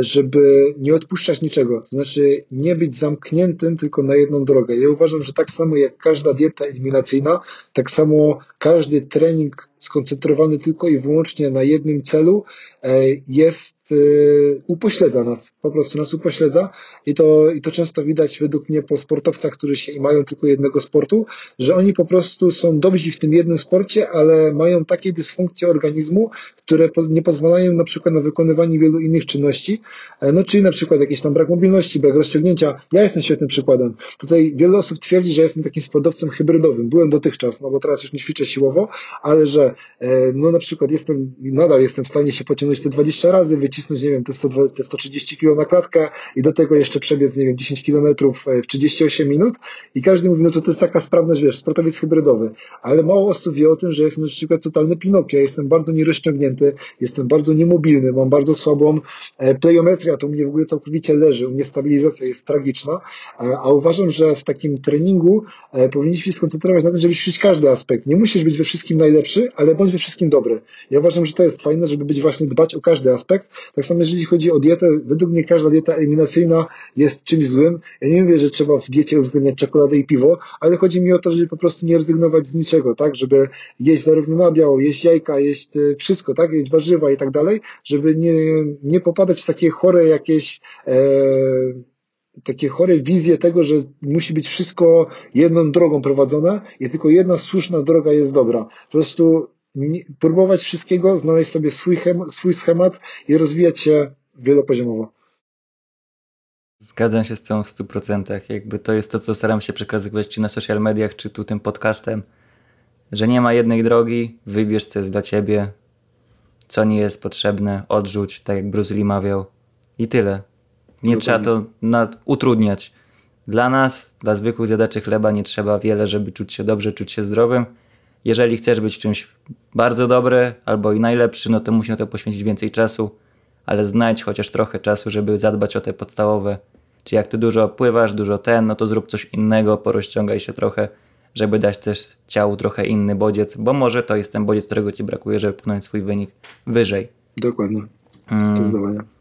żeby nie odpuszczać niczego, to znaczy nie być zamkniętym tylko na jedną drogę. Ja uważam, że tak samo jak każda dieta eliminacyjna, tak samo każdy trening skoncentrowany tylko i wyłącznie na jednym celu e, jest, e, upośledza nas, po prostu nas upośledza i to, i to często widać według mnie po sportowcach, którzy się mają tylko jednego sportu, że oni po prostu są dobrzy w tym jednym sporcie, ale mają takie dysfunkcje organizmu, które nie pozwalają na przykład na wykonywanie wielu innych czynności, e, no czyli na przykład jakiś tam brak mobilności, brak rozciągnięcia. Ja jestem świetnym przykładem. Tutaj wiele osób twierdzi, że jestem takim sportowcem hybrydowym. Byłem dotychczas, no bo teraz już nie ćwiczę siłowo, ale że E, no na przykład jestem, nadal jestem w stanie się pociągnąć te 20 razy, wycisnąć, nie wiem, te, 100, te 130 kg na klatkę i do tego jeszcze przebiec, nie wiem, 10 km e, w 38 minut. I każdy mówi, no to to jest taka sprawność, wiesz, sportowiec hybrydowy, ale mało osób wie o tym, że jestem na przykład totalny Pinokio, jestem bardzo nierozciągnięty, jestem bardzo niemobilny, mam bardzo słabą e, plejometrię, to u mnie w ogóle całkowicie leży, u mnie stabilizacja jest tragiczna, a uważam, że w takim treningu powinniśmy się skoncentrować na tym, żeby ćwiczyć każdy aspekt. Nie musisz być we wszystkim najlepszy, ale bądź we wszystkim dobry. Ja uważam, że to jest fajne, żeby być właśnie dbać o każdy aspekt. Tak samo jeżeli chodzi o dietę, według mnie każda dieta eliminacyjna jest czymś złym. Ja nie mówię, że trzeba w diecie uwzględniać czekoladę i piwo, ale chodzi mi o to, żeby po prostu nie rezygnować z niczego, tak? Żeby jeść zarówno nabiał, jeść jajka, jeść e, wszystko, tak? Jeść warzywa i tak dalej, żeby nie, nie popadać w takie chore jakieś e, takie chore wizje tego, że musi być wszystko jedną drogą prowadzone i tylko jedna słuszna droga jest dobra. Po prostu próbować wszystkiego, znaleźć sobie swój, swój schemat i rozwijać się wielopoziomowo. Zgadzam się z tą w 100%. Jakby to jest to, co staram się przekazywać czy na social mediach, czy tu tym podcastem, że nie ma jednej drogi, wybierz co jest dla ciebie, co nie jest potrzebne, odrzuć, tak jak Bruce Lee mawiał i tyle. Nie trzeba to nad, utrudniać. Dla nas, dla zwykłych zjadaczy chleba nie trzeba wiele, żeby czuć się dobrze, czuć się zdrowym jeżeli chcesz być w czymś bardzo dobry albo i najlepszy, no to musisz na to poświęcić więcej czasu, ale znajdź chociaż trochę czasu, żeby zadbać o te podstawowe. Czy jak ty dużo pływasz, dużo ten, no to zrób coś innego, porozciągaj się trochę, żeby dać też ciału trochę inny bodziec, bo może to jest ten bodziec, którego ci brakuje, żeby pchnąć swój wynik wyżej. Dokładnie. Zdecydowanie.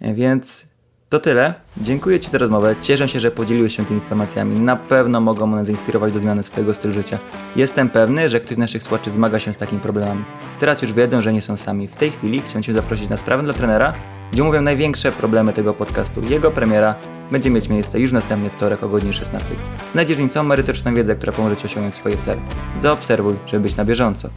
Więc to tyle. Dziękuję Ci za rozmowę. Cieszę się, że podzieliłeś się tymi informacjami. Na pewno mogą one zainspirować do zmiany swojego stylu życia. Jestem pewny, że ktoś z naszych słuchaczy zmaga się z takimi problemami. Teraz już wiedzą, że nie są sami. W tej chwili chciałem Cię zaprosić na sprawę dla trenera, gdzie mówią największe problemy tego podcastu. Jego premiera będzie mieć miejsce już następny wtorek o godzinie 16. Znajdziesz w nim całą merytoryczną wiedzę, która pomoże Ci osiągnąć swoje cele. Zaobserwuj, żeby być na bieżąco.